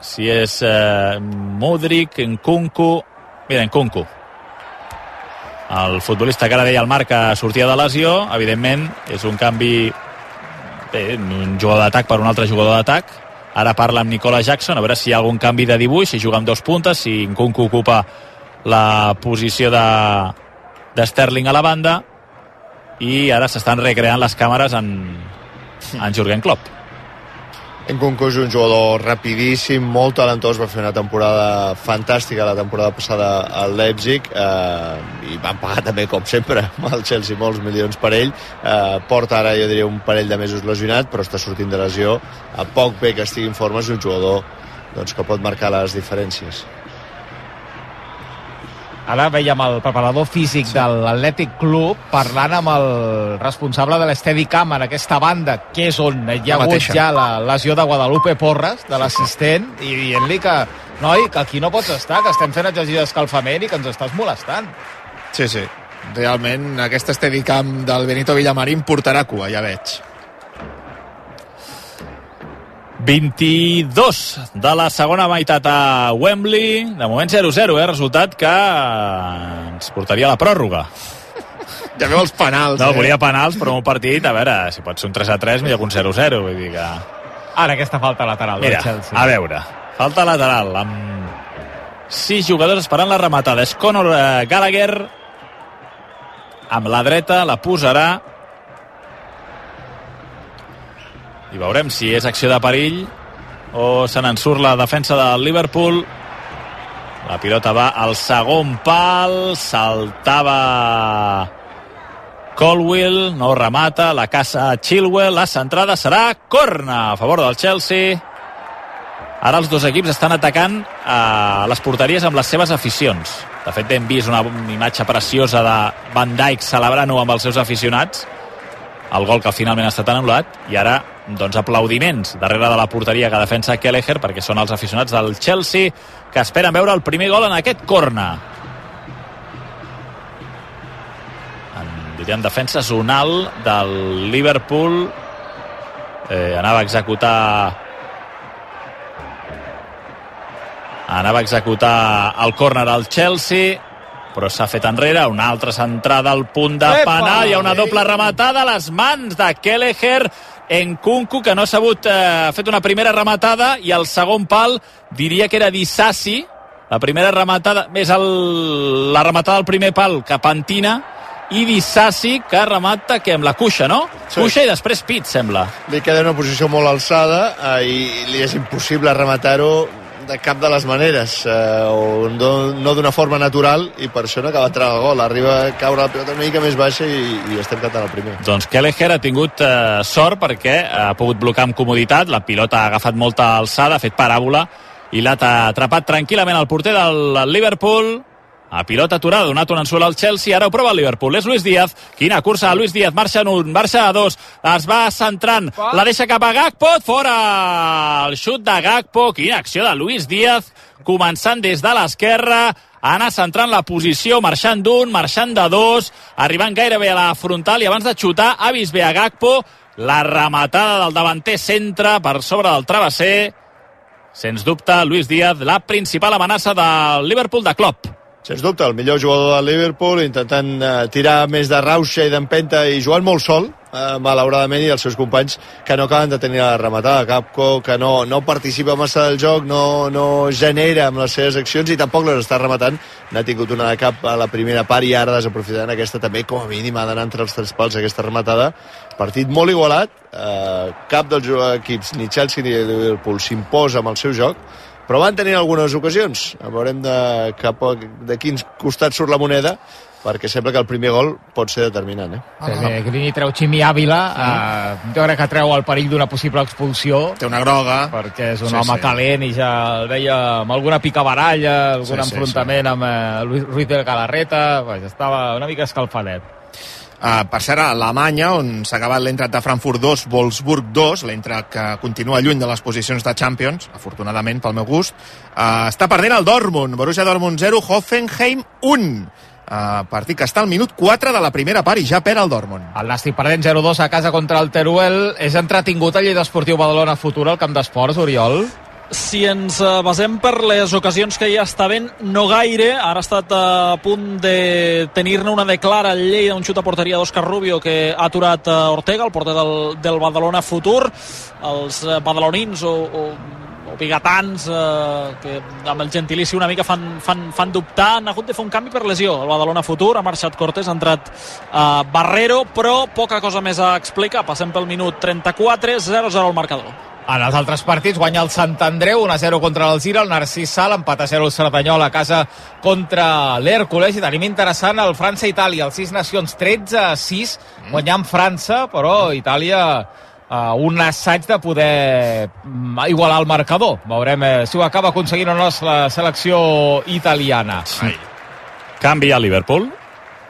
Si és eh, Modric, Nkunku... Mira, Nkunku. El futbolista que ara deia el Marc que sortia de lesió, evidentment, és un canvi bé, un jugador d'atac per un altre jugador d'atac. Ara parla amb Nicola Jackson, a veure si hi ha algun canvi de dibuix, si juga amb dos puntes, si Nkunku ocupa la posició de, de Sterling a la banda i ara s'estan recreant les càmeres en, en Jurgen Klopp. Nkunku és un jugador rapidíssim, molt talentós, va fer una temporada fantàstica la temporada passada al Leipzig eh, i van pagar també, com sempre, <laughs> amb el Chelsea molts milions per ell. Eh, porta ara, jo diria, un parell de mesos lesionat, però està sortint de lesió. A poc bé que estigui en forma, és un jugador doncs, que pot marcar les diferències. Ara veiem el preparador físic sí. de l'Atlètic Club parlant amb el responsable de l'Esteadicam en aquesta banda, que és on hi ha La hagut ja la lesió de Guadalupe Porres, de l'assistent, i dient-li que, noi, que aquí no pots estar, que estem fent exercici d'escalfament i que ens estàs molestant. Sí, sí. Realment, aquest Steadicam del Benito Villamarín portarà cua, ja veig. 22 de la segona meitat a Wembley. De moment 0-0, eh? Resultat que ens portaria a la pròrroga. Ja veu els penals, No, eh? volia penals, però un partit, a veure, si pot ser un 3-3, millor que un 0-0. Vull dir que... Ara aquesta falta lateral Mira, del Chelsea. a veure, falta lateral amb sis jugadors esperant la rematada. És Conor eh, Gallagher amb la dreta, la posarà i veurem si és acció de perill o se n'en surt la defensa del Liverpool. La pilota va al segon pal saltava Colwill no remata, la caça Chilwell la centrada serà corna a favor del Chelsea. Ara els dos equips estan atacant a les porteries amb les seves aficions. De fet hem vist una imatge preciosa de Van Dijk celebrant-ho amb els seus aficionats el gol que finalment ha estat anul·lat i ara doncs aplaudiments darrere de la porteria que defensa Kelleher perquè són els aficionats del Chelsea que esperen veure el primer gol en aquest corna en, diríem defensa zonal del Liverpool. Eh, anava a executar anava a executar el córner al Chelsea però s'ha fet enrere, una altra centrada al punt de penal, hi ha una doble rematada a les mans de Kelleher en Kunku, que no ha sabut eh, ha fet una primera rematada i el segon pal diria que era Dissassi la primera rematada, més el, la rematada del primer pal que pentina i Dissassi que remata que amb la cuixa, no? Sí. Cuixa i després pit, sembla. Li queda una posició molt alçada eh, i li és impossible rematar-ho de cap de les maneres eh, o no, no d'una forma natural i per això no acaba entrant el gol. Arriba a caure la pilota una mica més baixa i, i estem cantant el primer. Doncs Kelleher ha tingut eh, sort perquè ha pogut blocar amb comoditat, la pilota ha agafat molta alçada, ha fet paràbola i l'ha atrapat tranquil·lament el porter del Liverpool a pilota aturada, donat un ensurt al Chelsea, ara ho prova el Liverpool, és Luis Díaz, quina cursa, Luis Díaz, marxa en un, marxa a dos, es va centrant, la deixa cap a Gakpo, fora! El xut de Gakpo, quina acció de Luis Díaz, començant des de l'esquerra, anar centrant la posició, marxant d'un, marxant de dos, arribant gairebé a la frontal i abans de xutar ha vist bé a Gakpo, la rematada del davanter centre per sobre del travesser, sens dubte, Luis Díaz, la principal amenaça del Liverpool de Klopp. Sens dubte, el millor jugador del Liverpool intentant eh, tirar més de rauxa i d'empenta i jugant molt sol, eh, malauradament, i els seus companys que no acaben de tenir la rematada. Capco, que no, no participa massa del joc, no, no genera amb les seves accions i tampoc les està rematant. N'ha tingut una de cap a la primera part i ara desaprofitant aquesta també, com a mínim, ha d'anar entre els tres pals aquesta rematada. Partit molt igualat, eh, cap dels equips, ni Chelsea ni Liverpool, s'imposa amb el seu joc, però van tenir algunes ocasions. Veurem de, cap a, de quins costats surt la moneda, perquè sembla que el primer gol pot ser determinant. Eh? Sí, bé, Grini treu Ximi Àvila, eh, jo crec que treu el perill d'una possible expulsió, Té una groga. perquè és un Sí, sí, home sí. sí. calent i ja el veia amb alguna picabaralla, algun Sí, sí, sí, enfrontament sí, amb eh, Luis Ruiz de Galarreta, pues, estava una mica escalfadet. Uh, per cert, a Alemanya, on s'ha acabat l'entrat de Frankfurt 2, Wolfsburg 2, l'entrat que continua lluny de les posicions de Champions, afortunadament pel meu gust, uh, està perdent el Dortmund, Borussia Dortmund 0, Hoffenheim 1. Uh, partit que està al minut 4 de la primera part i ja perd el Dortmund. El Nàstic perdent 0-2 a casa contra el Teruel. És entretingut el Lleida Esportiu Badalona Futura al camp d'esports, Oriol? Si ens eh, basem per les ocasions que està ben, no gaire. Ara ha estat a punt de tenir-ne una de clara al Lleida, un xut a porteria d'Òscar Rubio que ha aturat eh, Ortega, el porter del, del Badalona Futur. Els eh, badalonins o, o, o bigatans eh, que amb el gentilici una mica fan, fan, fan dubtar. Han hagut de fer un canvi per lesió el Badalona Futur, ha marxat Cortés ha entrat eh, Barrero però poca cosa més a explicar, passem pel minut 34, 0-0 al marcador. En els altres partits guanya el Sant Andreu 1-0 contra l'Alzira, el Narcís Sal empat a 0 el Cerdanyol a casa contra l'Hèrcules. I tenim interessant el França-Itàlia, el 6 nacions 13 a 6 guanyant França, però Itàlia uh, un assaig de poder mm, igualar el marcador. Veurem eh, si ho acaba aconseguint o no la selecció italiana. Ai. Canvi a Liverpool.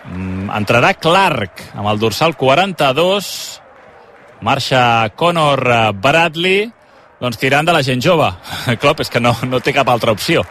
Mm, entrarà Clark amb el dorsal 42. Marxa Conor eh, Bradley. Doncs tirant de la gent jove. <laughs> Klopp és que no, no té cap altra opció.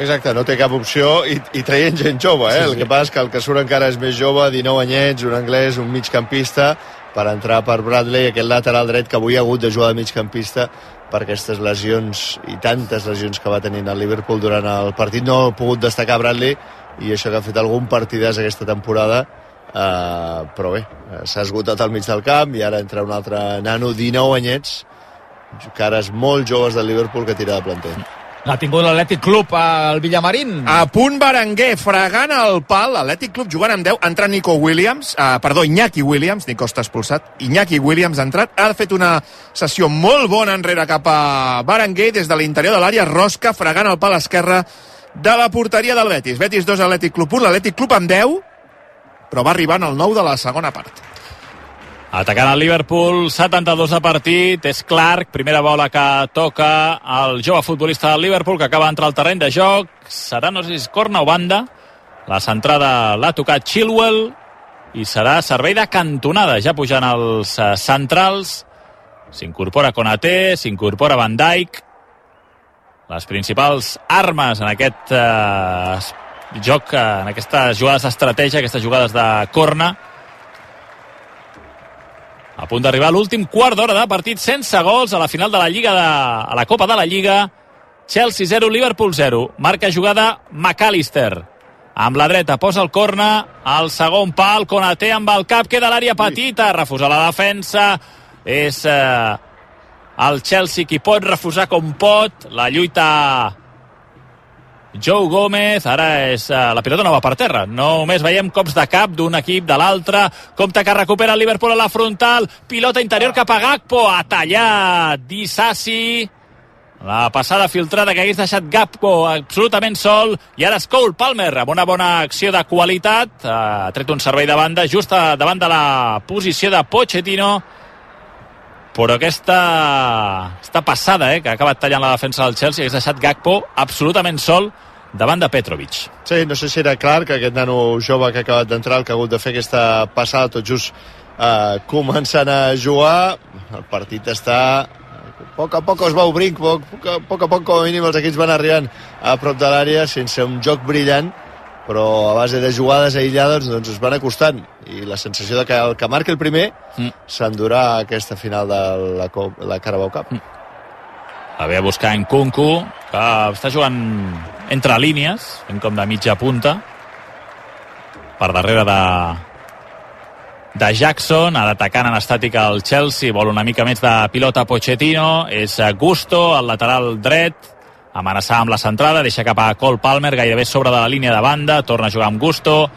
Exacte, no té cap opció i, i traient gent jove, eh? Sí, sí. El que passa és que el que surt encara és més jove, 19 anyets, un anglès, un migcampista, per entrar per Bradley, aquest lateral dret que avui ha hagut de jugar de migcampista per aquestes lesions i tantes lesions que va tenint el Liverpool durant el partit. No ha pogut destacar Bradley i això que ha fet algun partidàs aquesta temporada Uh, però bé, s'ha esgotat al mig del camp i ara entra un altre nano, 19 anyets, cares molt joves del Liverpool que tira de planter. L'ha tingut l'Atlètic Club al Villamarín. A punt Berenguer, fregant el pal, l'Atlètic Club jugant amb 10, entra Nico Williams, uh, perdó, Iñaki Williams, Nico està expulsat, Iñaki Williams ha entrat, ha fet una sessió molt bona enrere cap a Berenguer, des de l'interior de l'àrea, Rosca, fregant el pal esquerre de la porteria del Betis. Betis 2, Atlètic Club 1, l'Atlètic Club amb 10, però va arribant al 9 de la segona part. Atacant el Liverpool, 72 de partit, és Clark, primera bola que toca el jove futbolista del Liverpool que acaba d'entrar al terreny de joc, serà no sé si és corna o banda, la centrada l'ha tocat Chilwell i serà servei de cantonada, ja pujant els uh, centrals, s'incorpora Konaté, s'incorpora Van Dijk, les principals armes en aquest uh, joc, uh, en aquestes jugades d'estratègia, aquestes jugades de corna, a punt d'arribar l'últim quart d'hora de partit sense gols a la final de la Lliga de, a la Copa de la Lliga. Chelsea 0, Liverpool 0. Marca jugada McAllister. Amb la dreta posa el corna, al segon pal, Konaté amb el cap, queda l'àrea petita, refusa la defensa, és eh, el Chelsea qui pot refusar com pot, la lluita Joe Gómez, ara és, uh, la pilota no va per terra, només veiem cops de cap d'un equip de l'altre, compte que recupera el Liverpool a la frontal, pilota interior cap a Gakpo, ha tallat. Disasi, la passada filtrada que hagués deixat Gakpo absolutament sol, i ara Cole Palmer amb una bona acció de qualitat, ha tret un servei de banda just davant de la posició de Pochettino, però aquesta, aquesta passada eh, que ha acabat tallant la defensa del Chelsea hagués deixat Gakpo absolutament sol davant de Petrovic. Sí, no sé si era clar que aquest nano jove que ha acabat d'entrar, el que ha hagut de fer aquesta passada tot just eh, començant a jugar, el partit està a poc a poc es va obrint, poc, poc, a poc a poc com a mínim els equips van arribant a prop de l'àrea sense un joc brillant, però a base de jugades aïllades doncs es van acostant i la sensació de que el que marca el primer mm. s'endurà aquesta final de la, la Carabao Cup. Mm. A veure, buscar en Kunku, que està jugant entre línies, fent com de mitja punta, per darrere de, de Jackson, ara atacant en estàtica el Chelsea, vol una mica més de pilota Pochettino, és Gusto, el lateral dret, amenaçar amb la centrada, deixa cap a Cole Palmer, gairebé sobre de la línia de banda, torna a jugar amb Gusto,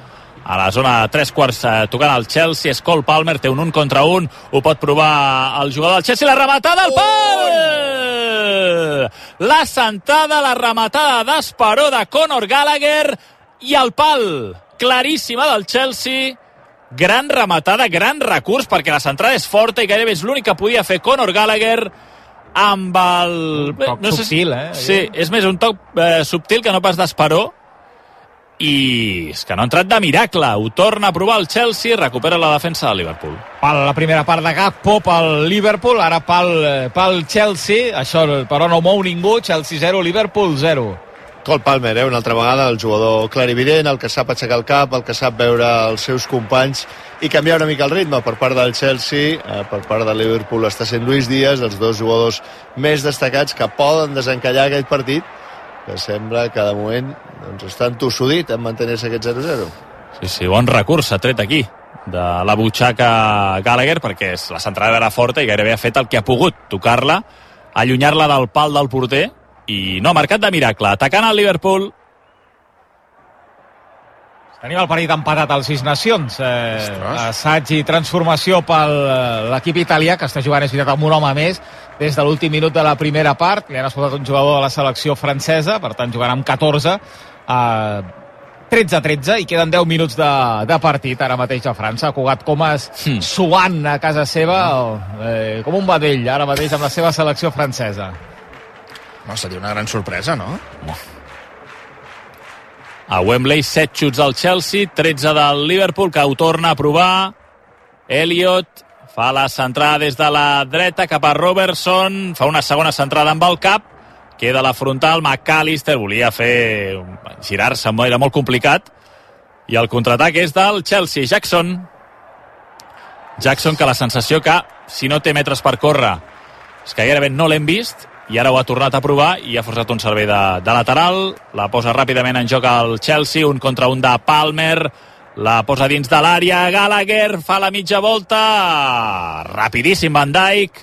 a la zona de tres quarts eh, tocant el Chelsea, és Cole Palmer, té un un contra un, ho pot provar el jugador del Chelsea, la rematada al pal! La sentada, la rematada d'Esperó de Conor Gallagher i el pal claríssima del Chelsea. Gran rematada, gran recurs perquè la centrada és forta i gairebé és l'únic que podia fer Conor Gallagher amb el... Un toc no subtil, sé, eh? Sí, és més un toc eh, subtil que no pas d'Esperó i és que no ha entrat de miracle. Ho torna a provar el Chelsea, recupera la defensa del Liverpool. Pel la primera part de Gakpo pel Liverpool, ara pel, eh, pel Chelsea, això però no mou ningú, Chelsea 0, Liverpool 0. Col Palmer, eh? una altra vegada, el jugador clarivident, el que sap aixecar el cap, el que sap veure els seus companys i canviar una mica el ritme per part del Chelsea, eh, per part del Liverpool està sent Luis Díaz, els dos jugadors més destacats que poden desencallar aquest partit que sembla que de moment doncs, està entossudit en mantenir-se aquest 0-0. Sí, sí, bon recurs s'ha tret aquí de la butxaca Gallagher perquè la centrada era forta i gairebé ha fet el que ha pogut, tocar-la, allunyar-la del pal del porter i no ha marcat de miracle. Atacant el Liverpool, Tenim el partit empatat als Sis Nacions. Eh, assaig i transformació per eh, l'equip italià, que està jugant, és veritat, amb un home més, des de l'últim minut de la primera part. Li han escoltat un jugador de la selecció francesa, per tant, jugant amb 14. Eh, 13-13 i queden 10 minuts de, de partit ara mateix a França. Cugat Comas Hmm. suant a casa seva eh, com un vedell ara mateix amb la seva selecció francesa. No, seria una gran sorpresa, no? A Wembley, 7 xuts al Chelsea, 13 del Liverpool, que ho torna a provar. Elliot fa la centrada des de la dreta cap a Robertson, fa una segona centrada amb el cap, queda la frontal, McAllister volia fer girar-se, era molt complicat, i el contraatac és del Chelsea, Jackson. Jackson, que la sensació que, si no té metres per córrer, és que gairebé no l'hem vist, i ara ho ha tornat a provar i ha forçat un servei de, de lateral, la posa ràpidament en joc al Chelsea, un contra un de Palmer, la posa dins de l'àrea, Gallagher fa la mitja volta, rapidíssim Van Dijk,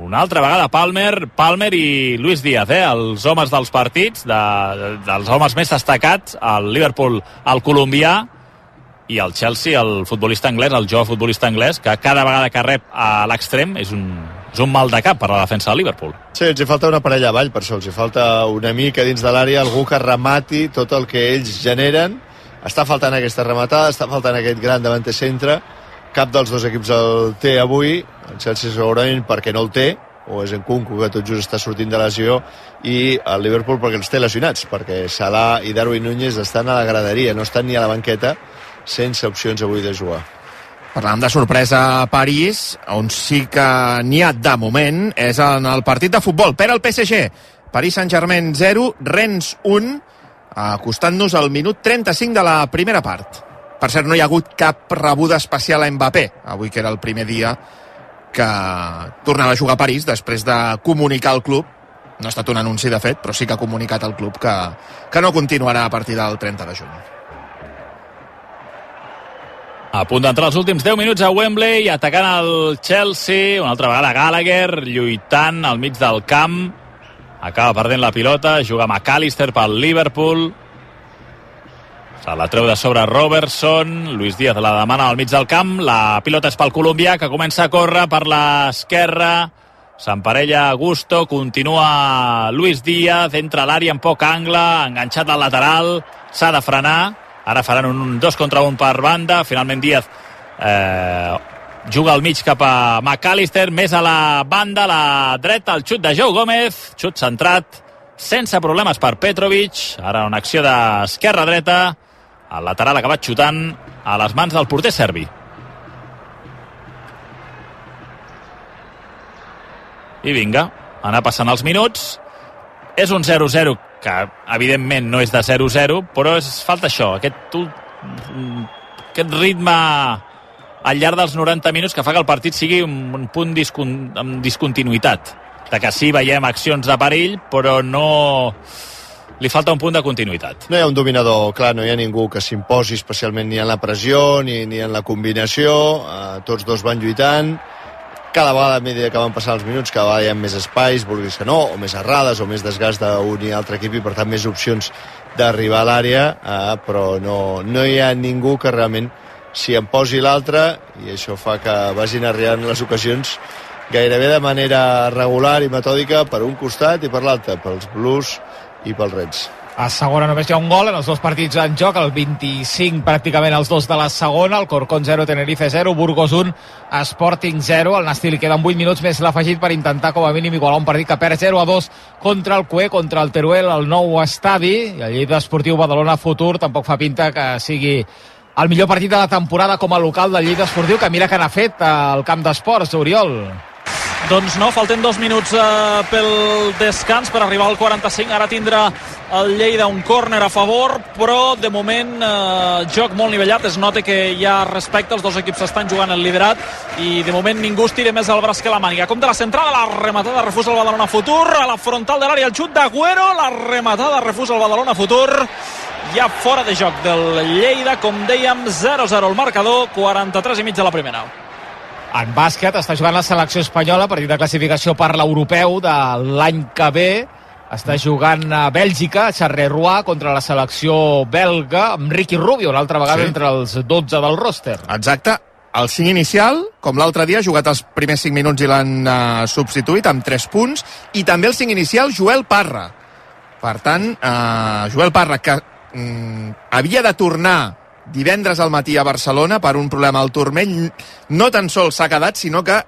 una altra vegada Palmer, Palmer i Luis Díaz, eh, els homes dels partits, de, de, dels homes més destacats, el Liverpool, el colombià, i el Chelsea, el futbolista anglès, el jove futbolista anglès, que cada vegada que rep a l'extrem és un, és un mal de cap per la defensa del Liverpool. Sí, els hi falta una parella avall, per això els hi falta una mica dins de l'àrea, algú que remati tot el que ells generen. Està faltant aquesta rematada, està faltant aquest gran davanter centre. Cap dels dos equips el té avui, el Chelsea segurament perquè no el té, o és en Kunku que tot just està sortint de lesió i el Liverpool perquè els té lesionats perquè Salah i Darwin Núñez estan a la graderia, no estan ni a la banqueta sense opcions avui de jugar Parlàvem de sorpresa a París, on sí que n'hi ha de moment, és en el partit de futbol. Per al PSG, París Saint-Germain 0, Rennes 1, acostant-nos al minut 35 de la primera part. Per cert, no hi ha hagut cap rebuda especial a Mbappé, avui que era el primer dia que tornava a jugar a París després de comunicar al club no ha estat un anunci de fet, però sí que ha comunicat al club que, que no continuarà a partir del 30 de juny. A punt d'entrar els últims 10 minuts a Wembley, atacant el Chelsea, una altra vegada Gallagher, lluitant al mig del camp, acaba perdent la pilota, juga McAllister pel Liverpool, se la treu de sobre Robertson, Luis Díaz la demana al mig del camp, la pilota és pel colombià, que comença a córrer per l'esquerra, s'emparella Gusto, continua Luis Díaz, entra a l'àrea en poc angle, enganxat al lateral, s'ha de frenar, ara faran un dos contra un per banda, finalment Díaz eh, juga al mig cap a McAllister, més a la banda, a la dreta, el xut de Joe Gómez, xut centrat, sense problemes per Petrovic, ara una acció d'esquerra-dreta, el lateral acabat xutant a les mans del porter serbi. I vinga, anar passant els minuts. És un 0-0 que evidentment no és de 0-0, però és, falta això, aquest, aquest ritme al llarg dels 90 minuts que fa que el partit sigui un, un punt discon, amb discontinuïtat. De que sí veiem accions de perill, però no... Li falta un punt de continuïtat. No hi ha un dominador, clar, no hi ha ningú que s'imposi especialment ni en la pressió ni, ni en la combinació, eh, tots dos van lluitant, cada vegada a mesura que van passar els minuts cada vegada hi ha més espais, vulguis que no o més errades o més desgast d'un i altre equip i per tant més opcions d'arribar a l'àrea eh, però no, no hi ha ningú que realment s'hi en posi l'altre i això fa que vagin arribant les ocasions gairebé de manera regular i metòdica per un costat i per l'altre, pels blues i pels reds. A segona només hi ha un gol en els dos partits en joc, el 25 pràcticament els dos de la segona, el Corcón 0, Tenerife 0, Burgos 1, Sporting 0, el Nasti li queden 8 minuts més l'afegit per intentar com a mínim igualar un partit que perd 0 a 2 contra el Cue, contra el Teruel, el nou estadi, i el Lleida Esportiu Badalona Futur tampoc fa pinta que sigui el millor partit de la temporada com a local del Lleida Esportiu, que mira que n'ha fet al camp d'esports, Oriol. Doncs no, falten dos minuts eh, pel descans per arribar al 45. Ara tindrà el Lleida un córner a favor, però de moment eh, joc molt nivellat. Es nota que hi ha respecte, els dos equips estan jugant el liderat i de moment ningú es tira més al braç que la màniga. Com de la centrada, la rematada refusa el Badalona Futur, a la frontal de l'àrea el xut d'Agüero, la rematada refusa el Badalona Futur ja fora de joc del Lleida, com dèiem, 0-0 el marcador, 43 i mig de la primera. En bàsquet està jugant la selecció espanyola, partit de classificació per l'europeu de l'any que ve. Està jugant a Bèlgica, a Charleroi, contra la selecció belga, amb Ricky Rubio, una altra vegada Sí. entre els 12 del roster. Exacte. El 5 inicial, com l'altre dia, ha jugat els primers 5 minuts i l'han uh, substituït amb 3 punts, i també el 5 inicial, Joel Parra. Per tant, uh, Joel Parra, que mm, havia de tornar divendres al matí a Barcelona per un problema al turmell. No tan sols s'ha quedat, sinó que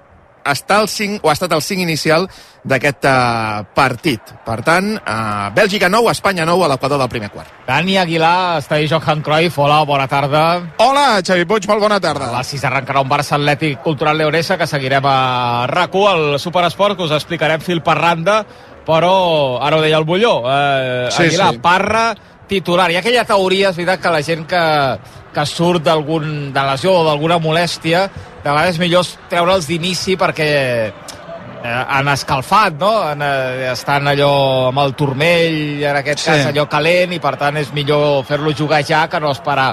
està el 5, o ha estat el 5 inicial d'aquest uh, partit. Per tant, uh, Bèlgica 9, Espanya 9 a l'equador del primer quart. Dani Aguilar, està ahí Johan Cruyff. Hola, bona tarda. Hola, Xavi Puig, molt bona A tarda. les 6 arrencarà un Barça Atlètic Cultural Leonesa que seguirem a RAC1 al Superesport que us explicarem fil per randa però ara ho deia el Bulló eh, Sí, Aguilar, sí. Parra titular. Hi ha aquella teoria, és veritat que la gent que, que surt d'algun de lesió o d'alguna molèstia, de vegades millor treure'ls d'inici perquè eh, han escalfat, no? Han, eh, estan allò amb el turmell, en aquest Sí. cas allò calent, i per tant és millor fer-lo jugar ja que no esperar.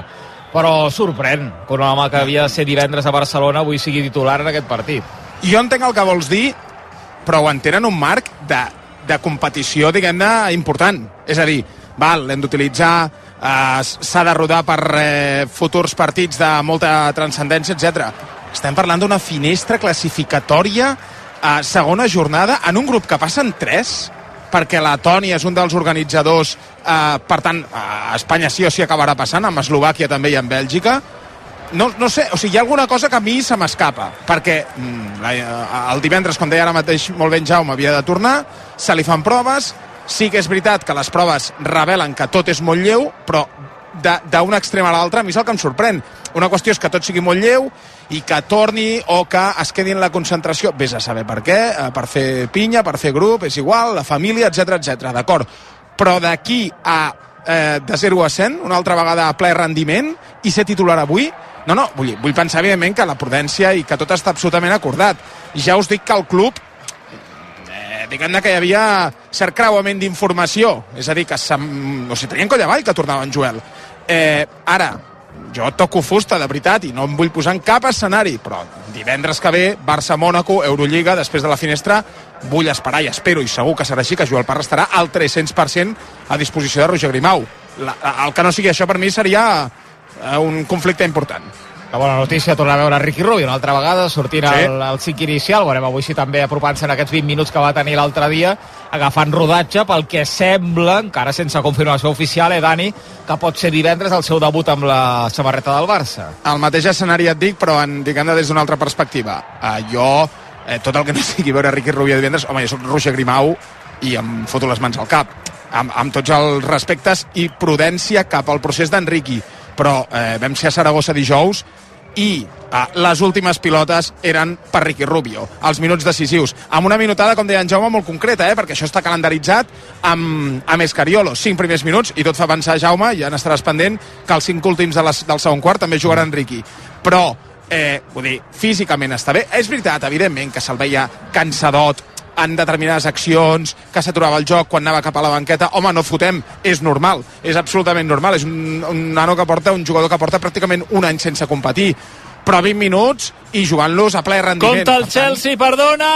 Però sorprèn que un home que havia de ser divendres a Barcelona avui sigui titular en aquest partit. Jo entenc el que vols dir, però ho entenen un marc de, de competició, diguem-ne, important. És a dir, val, l'hem d'utilitzar, eh, s'ha de rodar per eh, futurs partits de molta transcendència, etc. Estem parlant d'una finestra classificatòria a segona jornada en un grup que passen tres, perquè la Tònia és un dels organitzadors, eh, per tant, a Espanya sí o sí acabarà passant, amb Eslovàquia també i amb Bèlgica, no, no sé, o sigui, hi ha alguna cosa que a mi se m'escapa, perquè mm, la, el divendres, com deia ara mateix molt ben Jaume, havia de tornar, se li fan proves, sí que és veritat que les proves revelen que tot és molt lleu, però d'un extrem a l'altre, a mi és el que em sorprèn. Una qüestió és que tot sigui molt lleu i que torni o que es quedi en la concentració, vés a saber per què, eh, per fer pinya, per fer grup, és igual, la família, etc etc. d'acord. Però d'aquí a eh, de 0 a 100, una altra vegada a ple rendiment, i ser titular avui, no, no, vull, vull pensar, evidentment, que la prudència i que tot està absolutament acordat. Ja us dic que el club diguem-ne que hi havia cert creuament d'informació, és a dir, que se'm... o sigui, tenien coll avall que tornava en Joel. Eh, ara, jo toco fusta, de veritat, i no em vull posar en cap escenari, però divendres que ve, Barça-Mònaco, Eurolliga, després de la finestra, vull esperar i espero, i segur que serà així, que Joel Parra estarà al 300% a disposició de Roger Grimau. La, el que no sigui això per mi seria eh, un conflicte important. La bona notícia, tornar a veure Ricky Rubio una altra vegada, sortint Sí. al, al cinc inicial, veurem avui sí també apropant-se en aquests 20 minuts que va tenir l'altre dia, agafant rodatge pel que sembla, encara sense confirmació oficial, eh, Dani, que pot ser divendres el seu debut amb la samarreta del Barça. el mateix escenari et dic, però en, diguem des d'una altra perspectiva. Uh, jo, eh, tot el que no sigui veure Ricky Rubio divendres, home, jo soc Roger Grimau i em foto les mans al cap. Amb, amb tots els respectes i prudència cap al procés d'Enriqui. Però eh, vam ser a Saragossa dijous i eh, les últimes pilotes eren per Ricky Rubio, els minuts decisius, amb una minutada, com deia en Jaume, molt concreta, eh, perquè això està calendaritzat amb, amb Escariolo, 5 primers minuts, i tot fa pensar, Jaume, ja n'estaràs pendent, que els 5 últims de les, del segon quart també jugarà Enriqui. Però, eh, vull dir, físicament està bé. És veritat, evidentment, que se'l veia cansadot, en determinades accions, que s'aturava el joc quan anava cap a la banqueta, home, no fotem, és normal, és absolutament normal, és un, un nano que porta, un jugador que porta pràcticament un any sense competir, però 20 minuts i jugant-los a ple rendiment. Compte el Chelsea, perdona!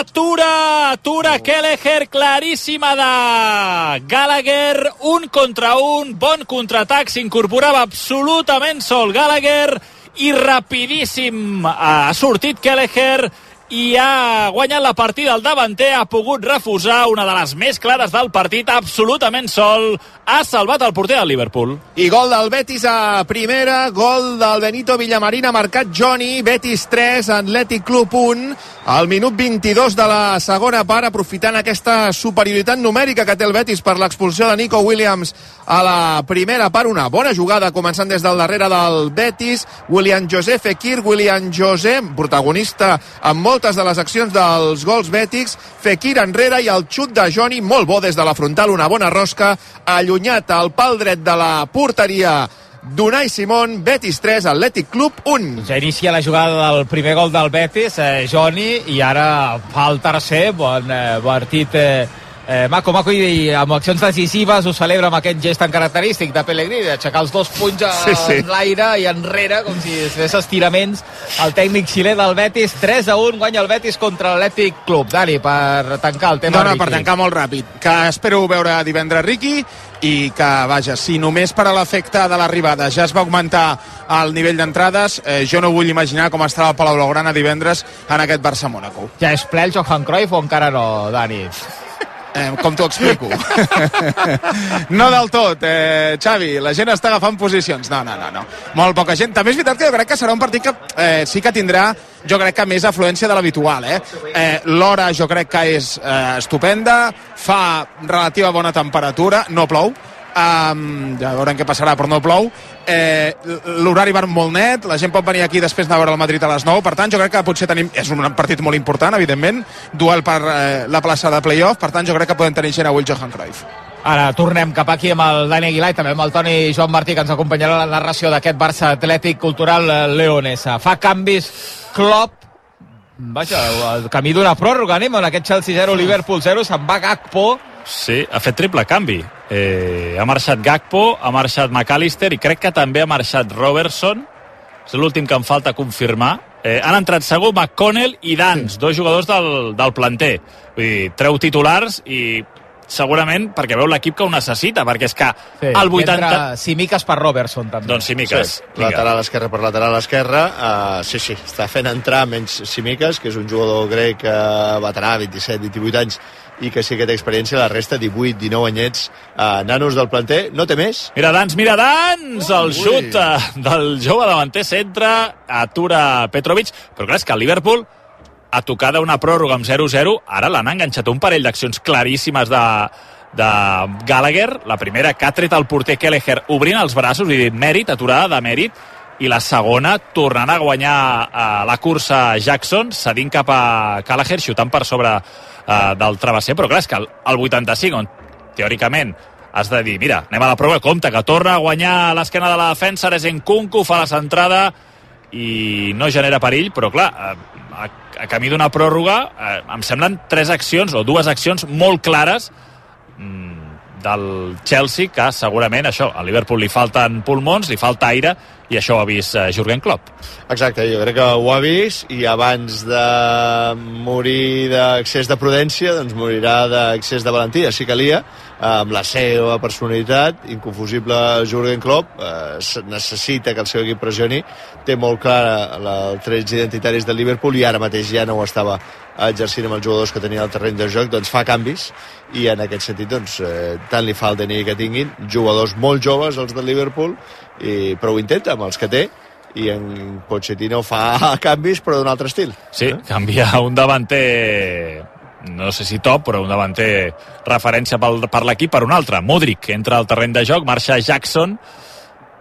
Atura! Atura Kelleher, claríssima de Gallagher, un contra un, bon contraatac, s'incorporava absolutament sol Gallagher i rapidíssim ha sortit Kelleher i ha guanyat la partida el davanter, ha pogut refusar una de les més clares del partit, absolutament sol, ha salvat el porter del Liverpool. I gol del Betis a primera, gol del Benito Villamarín, ha marcat Johnny, Betis 3, Atlètic Club 1, al minut 22 de la segona part, aprofitant aquesta superioritat numèrica que té el Betis per l'expulsió de Nico Williams a la primera part, una bona jugada començant des del darrere del Betis, William José Fekir, William José, protagonista en moltes de les accions dels gols Betis, Fekir enrere i el xut de Johnny, molt bo des de la frontal, una bona rosca, allunyat al pal dret de la porteria d'Unai Simón, Betis 3, Atlètic Club 1. Ja inicia la jugada del primer gol del Betis, eh, Joni, i ara fa el tercer, bon eh, partit eh, eh, maco, maco, i amb accions decisives ho celebra amb aquest gest tan característic de Pellegrini, d'aixecar els dos punys a Sí, sí. l'aire i enrere, com si es fes estiraments. El tècnic xilè del Betis, 3 a 1, guanya el Betis contra l'Atlètic Club. Dani, per tancar el tema No, no, Riqui. per tancar molt ràpid. Que espero veure divendres Riqui i que, vaja, si només per a l'efecte de l'arribada ja es va augmentar el nivell d'entrades, eh, jo no vull imaginar com estarà el Palau Blaugrana divendres en aquest Barça-Mònaco. Ja és ple el Johan Cruyff o encara no, Dani? Eh, com t'ho explico? <laughs> no del tot, eh, Xavi. La gent està agafant posicions. No, no, no, no. Molt poca gent. També és veritat que jo crec que serà un partit que eh, sí que tindrà, jo crec que més afluència de l'habitual. Eh? Eh, L'hora jo crec que és eh, estupenda, fa relativa bona temperatura, no plou, Um, ja veurem què passarà, però no plou. Eh, L'horari va molt net, la gent pot venir aquí després de veure el Madrid a les 9, per tant jo crec que potser tenim, és un partit molt important, evidentment, duel per eh, la plaça de playoff, per tant jo crec que podem tenir gent avui el Johan Cruyff. Ara tornem cap aquí amb el Dani Aguilar i també amb el Toni Joan Martí que ens acompanyarà a la narració d'aquest Barça Atlètic Cultural eh, Leonesa. Fa canvis Klopp Vaja, el camí d'una pròrroga, anem en aquest Chelsea 0, Liverpool 0, se'n va Gakpo. Sí, ha fet triple canvi. Eh, ha marxat Gakpo, ha marxat McAllister i crec que també ha marxat Robertson. És l'últim que em falta confirmar. Eh, han entrat segur McConnell i Dans, dos jugadors del, del planter. Vull dir, treu titulars i segurament perquè veu l'equip que ho necessita, perquè és que Sí, el 80... Entra Simiques per Robertson, també. Doncs Simiques. Sí, lateral esquerra per lateral esquerra. Uh, sí, sí, està fent entrar menys Simiques, que és un jugador grec uh, veterà, 27-28 anys, i que sí que té experiència, la resta 18-19 anyets, uh, nanos del planter, no té més. Mira Dans, mira Dans! El Ui. xut eh, del jove davanter centre, atura Petrovic, però clar, és que el Liverpool a tocar d'una pròrroga amb 0-0, ara l'han enganxat un parell d'accions claríssimes de, de Gallagher. La primera que ha tret el porter Kelleher obrint els braços, i dit mèrit, aturada de mèrit, i la segona tornant a guanyar eh, la cursa Jackson, cedint cap a Gallagher, xutant per sobre eh, del travesser, però clar, és que el, el 85, on teòricament has de dir, mira, anem a la prova, compte, que torna a guanyar a l'esquena de la defensa, Kunku fa la centrada i no genera perill, però clar, eh, a, a camí d'una pròrroga eh, em semblen tres accions o dues accions molt clares mm, del Chelsea que segurament això, a Liverpool li falten pulmons, li falta aire i això ho ha vist eh, Jurgen Klopp. Exacte, jo crec que ho ha vist i abans de morir d'accés de prudència, doncs morirà d'accés de valentia, si calia, amb la seva personalitat, inconfusible Jurgen Klopp, eh, necessita que el seu equip pressioni, té molt clara la, els trets identitaris del Liverpool i ara mateix ja no ho estava exercint amb els jugadors que tenia al terreny de joc, doncs fa canvis i en aquest sentit doncs, eh, tant li fa el DNI que tinguin, jugadors molt joves els del Liverpool, i, però ho intenta amb els que té i en Pochettino fa <laughs> canvis però d'un altre estil. Sí, canvia un davanter no sé si top, però un davanter referència pel, per l'equip per un altre. Modric entra al terreny de joc, marxa Jackson,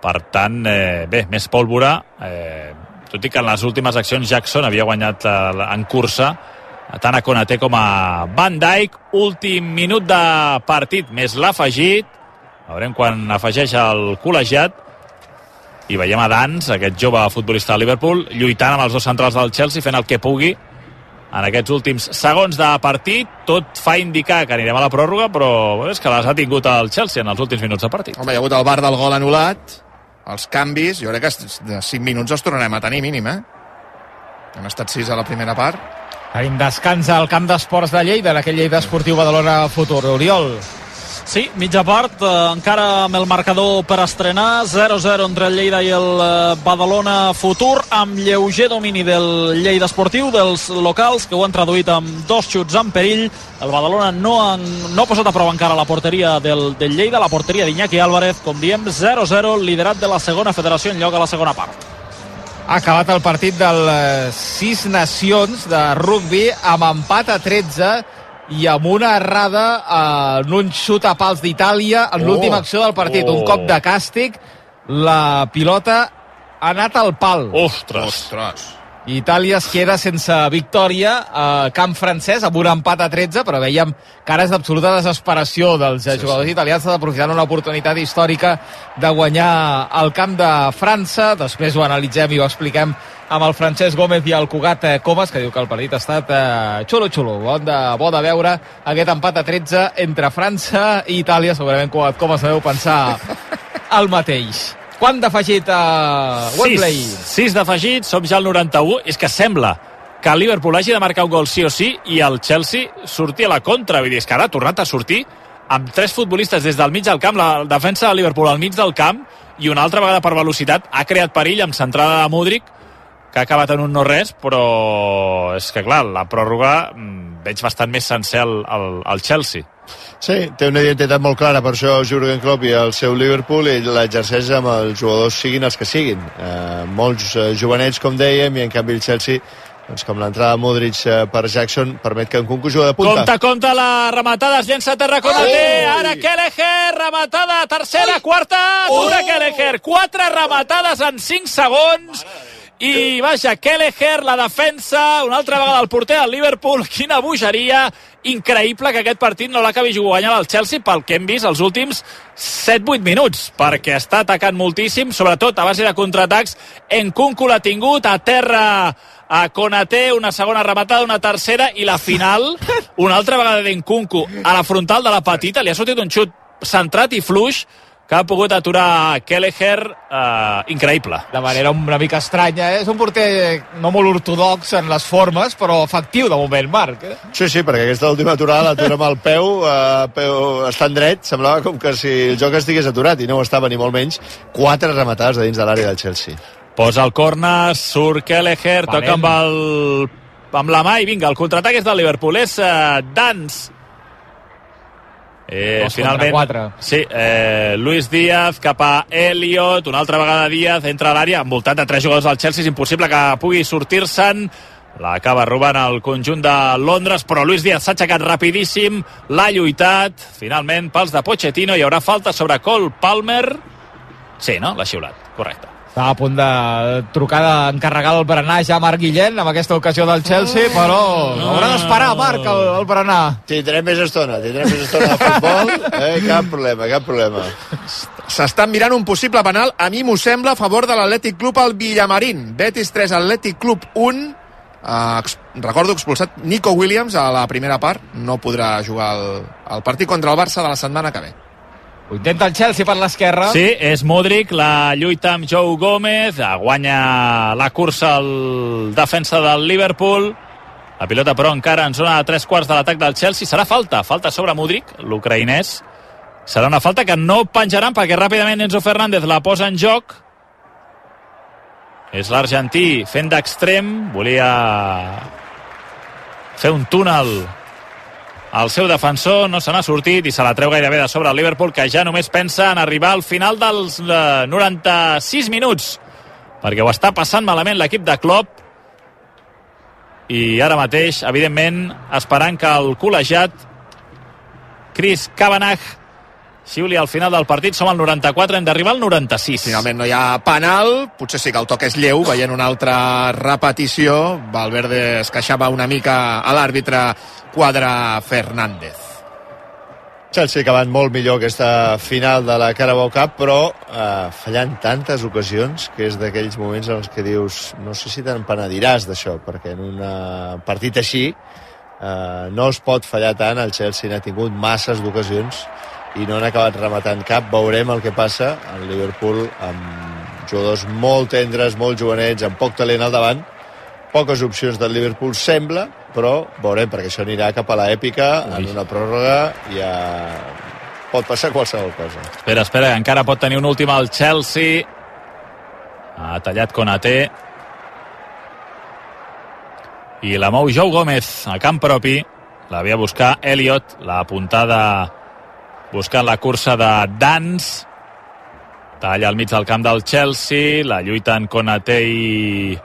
per tant, eh, bé, més pólvora, eh, tot i que en les últimes accions Jackson havia guanyat eh, en cursa tant a Konaté com a Van Dijk. Últim minut de partit, més l'afegit. Veurem quan afegeix el col·legiat. I veiem a Dans, aquest jove futbolista de Liverpool, lluitant amb els dos centrals del Chelsea, fent el que pugui en aquests últims segons de partit. Tot fa indicar que anirem a la pròrroga, però bé, és que les ha tingut el Chelsea en els últims minuts de partit. Home, hi ha hagut el bar del gol anul·lat, els canvis, jo crec que de 5 minuts els tornarem a tenir mínim, eh? Han estat 6 a la primera part. Tenim descans al camp d'esports de Lleida, en aquell Lleida Esportiu Badalona Futur. Oriol. Sí, mitja part, eh, encara amb el marcador per estrenar, 0-0 entre el Lleida i el eh, Badalona Futur, amb lleuger domini del Lleida Esportiu, dels locals, que ho han traduït amb dos xuts en perill. El Badalona no, han, no ha posat a prova encara la porteria del, del Lleida, la porteria d'Iñaki Álvarez, com diem, 0-0, liderat de la segona federació en lloc a la segona part. Ha acabat el partit del eh, Sis Nacions de rugby amb empat a 13 i amb una errada eh, en un xut a pals d'Itàlia en Oh. l'última acció del partit. Oh. Un cop de càstig, la pilota ha anat al pal. Ostres! Ostres. Itàlia es queda sense victòria a camp francès amb un empat a 13, però veiem cares d'absoluta desesperació dels sí, jugadors sí. italians aprofitant una oportunitat històrica de guanyar el camp de França. Després ho analitzem i ho expliquem amb el Francesc Gómez i el Cugat eh, Comas, que diu que el partit ha estat eh, xulo-xulo. Bo de, bo de veure aquest empat a 13 entre França i Itàlia. Segurament Cugat Comas deu pensar el mateix. Quant d'afegit a Wembley? 6, 6 d'afegit, som ja al 91. És que sembla que el Liverpool hagi de marcar un gol sí o sí i el Chelsea surti a la contra. Vull dir, és que ara ha tornat a sortir amb tres futbolistes des del mig del camp, la defensa del Liverpool al mig del camp i una altra vegada per velocitat ha creat perill amb centrada de Mudrik que ha acabat en un no-res, però és que clar, la pròrroga mm, veig bastant més sencer al, al, al Chelsea. Sí, té una identitat molt clara, per això Jurgen Klopp i el seu Liverpool i l'exerceix amb els jugadors siguin els que siguin. Eh, molts eh, jovenets, com dèiem, i en canvi el Chelsea doncs com l'entrada de Modric eh, per Jackson permet que en conclusió de punta. Compte, compte, la rematada es llença a terra Konaté, ara Kelleher, rematada, tercera, quarta, atura Kelleher, quatre rematades en 5 segons, i vaja, Kelleher, la defensa, una altra vegada el porter del Liverpool, quina bogeria, increïble que aquest partit no l'acabi guanyant el Chelsea pel que hem vist els últims 7-8 minuts, perquè està atacant moltíssim, sobretot a base de contraatacs. Enkunku l'ha tingut, a terra a Konaté, una segona rematada, una tercera, i la final, una altra vegada d'Enkunku a la frontal de la petita, li ha sortit un xut centrat i fluix, que ha pogut aturar Kelleher eh, increïble. De manera una mica estranya, eh? És un porter no molt ortodox en les formes, però efectiu de moment, Marc. Eh? Sí, sí, perquè aquesta última aturada l'atura amb el peu, eh, peu estant dret, semblava com que si el joc estigués aturat, i no ho estava ni molt menys, quatre rematades de dins de l'àrea del Chelsea. Posa el corner, surt Kelleher, Valent. toca amb, el, amb la mà i vinga, el contraatac és del Liverpool, és uh, Dans. Eh, Dos finalment, quatre. sí, eh, Luis Díaz cap a Elliot, una altra vegada Díaz entra a l'àrea, envoltat de tres jugadors del Chelsea, és impossible que pugui sortir-se'n, l'acaba robant el conjunt de Londres, però Luis Díaz s'ha aixecat rapidíssim, l'ha lluitat, finalment pels de Pochettino, hi haurà falta sobre Cole Palmer, sí, no? L'ha xiulat, correcte. Estava a punt de trucar d'encarregar el berenar ja Marc Guillén amb aquesta ocasió del Chelsea, però haurà d'esperar, Marc, el, el berenar. Tindrem més estona, tindrem més estona de futbol, <laughs> eh? cap problema, cap problema. S'estan mirant un possible penal, a mi m'ho sembla, a favor de l'Atlètic Club al Villamarín. Betis 3, Atlètic Club 1. Uh, ex recordo expulsat Nico Williams a la primera part. No podrà jugar el, el partit contra el Barça de la setmana que ve. Ho intenta el Chelsea per l'esquerra. Sí, és Modric, la lluita amb Joe Gómez, guanya la cursa el defensa del Liverpool, la pilota però encara en zona de tres quarts de l'atac del Chelsea, serà falta, falta sobre Modric, l'ucraïnès, serà una falta que no penjaran perquè ràpidament Enzo Fernández la posa en joc, és l'argentí fent d'extrem, volia fer un túnel el seu defensor no se n'ha sortit i se la treu gairebé de sobre el Liverpool que ja només pensa en arribar al final dels eh, 96 minuts. Perquè ho està passant malament l'equip de Klopp. I ara mateix, evidentment, esperant que el col·legiat Chris Kavanagh xiuli al final del partit. Som al 94, hem d'arribar al 96. Finalment no hi ha penal, potser sí que el toc és lleu, veient una altra repetició. Valverde es queixava una mica a l'àrbitre Quadra Fernández. Chelsea acabant molt millor aquesta final de la Carabao Cup, però eh, fallant tantes ocasions que és d'aquells moments en els que dius no sé si te'n penediràs d'això, perquè en un partit així eh, no es pot fallar tant, el Chelsea n'ha tingut masses d'ocasions i no han acabat rematant cap, veurem el que passa el Liverpool amb jugadors molt tendres, molt jovenets, amb poc talent al davant, poques opcions del Liverpool sembla, però veurem, perquè això anirà cap a l'èpica en una pròrroga ja pot passar qualsevol cosa. Espera, espera, encara pot tenir un últim al Chelsea. Ha tallat Konaté. I la mou Jou Gómez a camp propi. La ve a buscar Elliot, la puntada buscant la cursa de Dans. Talla al mig del camp del Chelsea, la lluita en Konaté i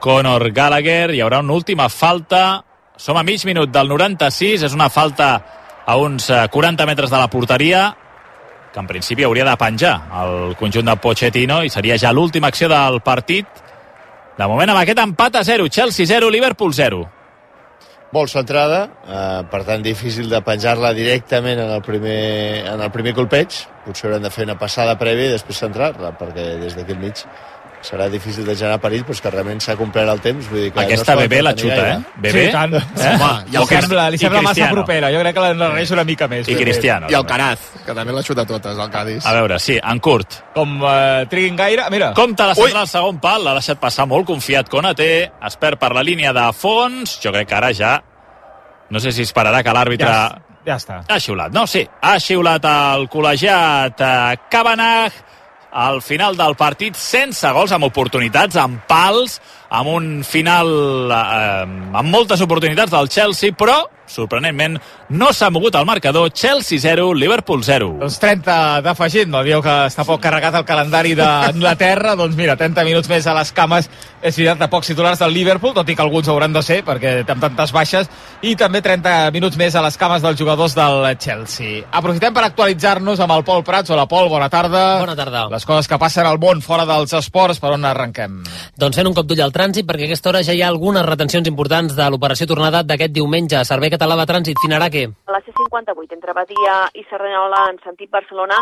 Conor Gallagher. Hi haurà una última falta. Som a mig minut del 96, és una falta a uns eh, 40 metres de la porteria, que en principi hauria de penjar el conjunt de Pochettino i seria ja l'última acció del partit. De moment amb aquest empat a 0, Chelsea 0, Liverpool 0. Molt centrada, eh, per tant difícil de penjar-la directament en el, primer, en el primer colpeig. Potser haurem de fer una passada prèvia i després centrar-la, perquè des d'aquí al mig serà difícil de generar perill, però és que realment s'ha complert el temps. Vull dir que Aquesta no bebé la xuta, gaire. eh? Bebé? Sí, tant. Eh? Home, i el sembla, li sembla massa propera. Jo crec que l'endarrereix una mica més. I Cristiano. I el Caraz, que també l'ha xutat totes, el Cádiz. A veure, sí, en curt. Com eh, triguin gaire... Mira, Compte la Ui! central al segon pal, l'ha deixat passar molt confiat Konaté, es perd per la línia de fons, jo crec que ara ja no sé si esperarà que l'àrbitre ja, ja està. ha xiulat, no? Sí, ha xiulat el col·legiat eh, Cabanach al final del partit sense gols, amb oportunitats, amb pals, amb un final eh, amb moltes oportunitats del Chelsea, però sorprenentment, no s'ha mogut el marcador. Chelsea 0, Liverpool 0. Doncs 30 d'afegit, no dieu que està poc carregat el calendari d'Anglaterra, <laughs> doncs mira, 30 minuts més a les cames, és veritat, de pocs titulars del Liverpool, tot i que alguns hauran de ser, perquè té tantes baixes, i també 30 minuts més a les cames dels jugadors del Chelsea. Aprofitem per actualitzar-nos amb el Pol Prats. Hola, Pol, bona tarda. Bona tarda. Les coses que passen al món fora dels esports, per on arrenquem? Doncs fent un cop d'ull al trànsit, perquè a aquesta hora ja hi ha algunes retencions importants de l'operació tornada d'aquest diumenge. Servei Català de Trànsit, Finaraque. A la C58, entre Badia i Cerdanyola, en sentit Barcelona,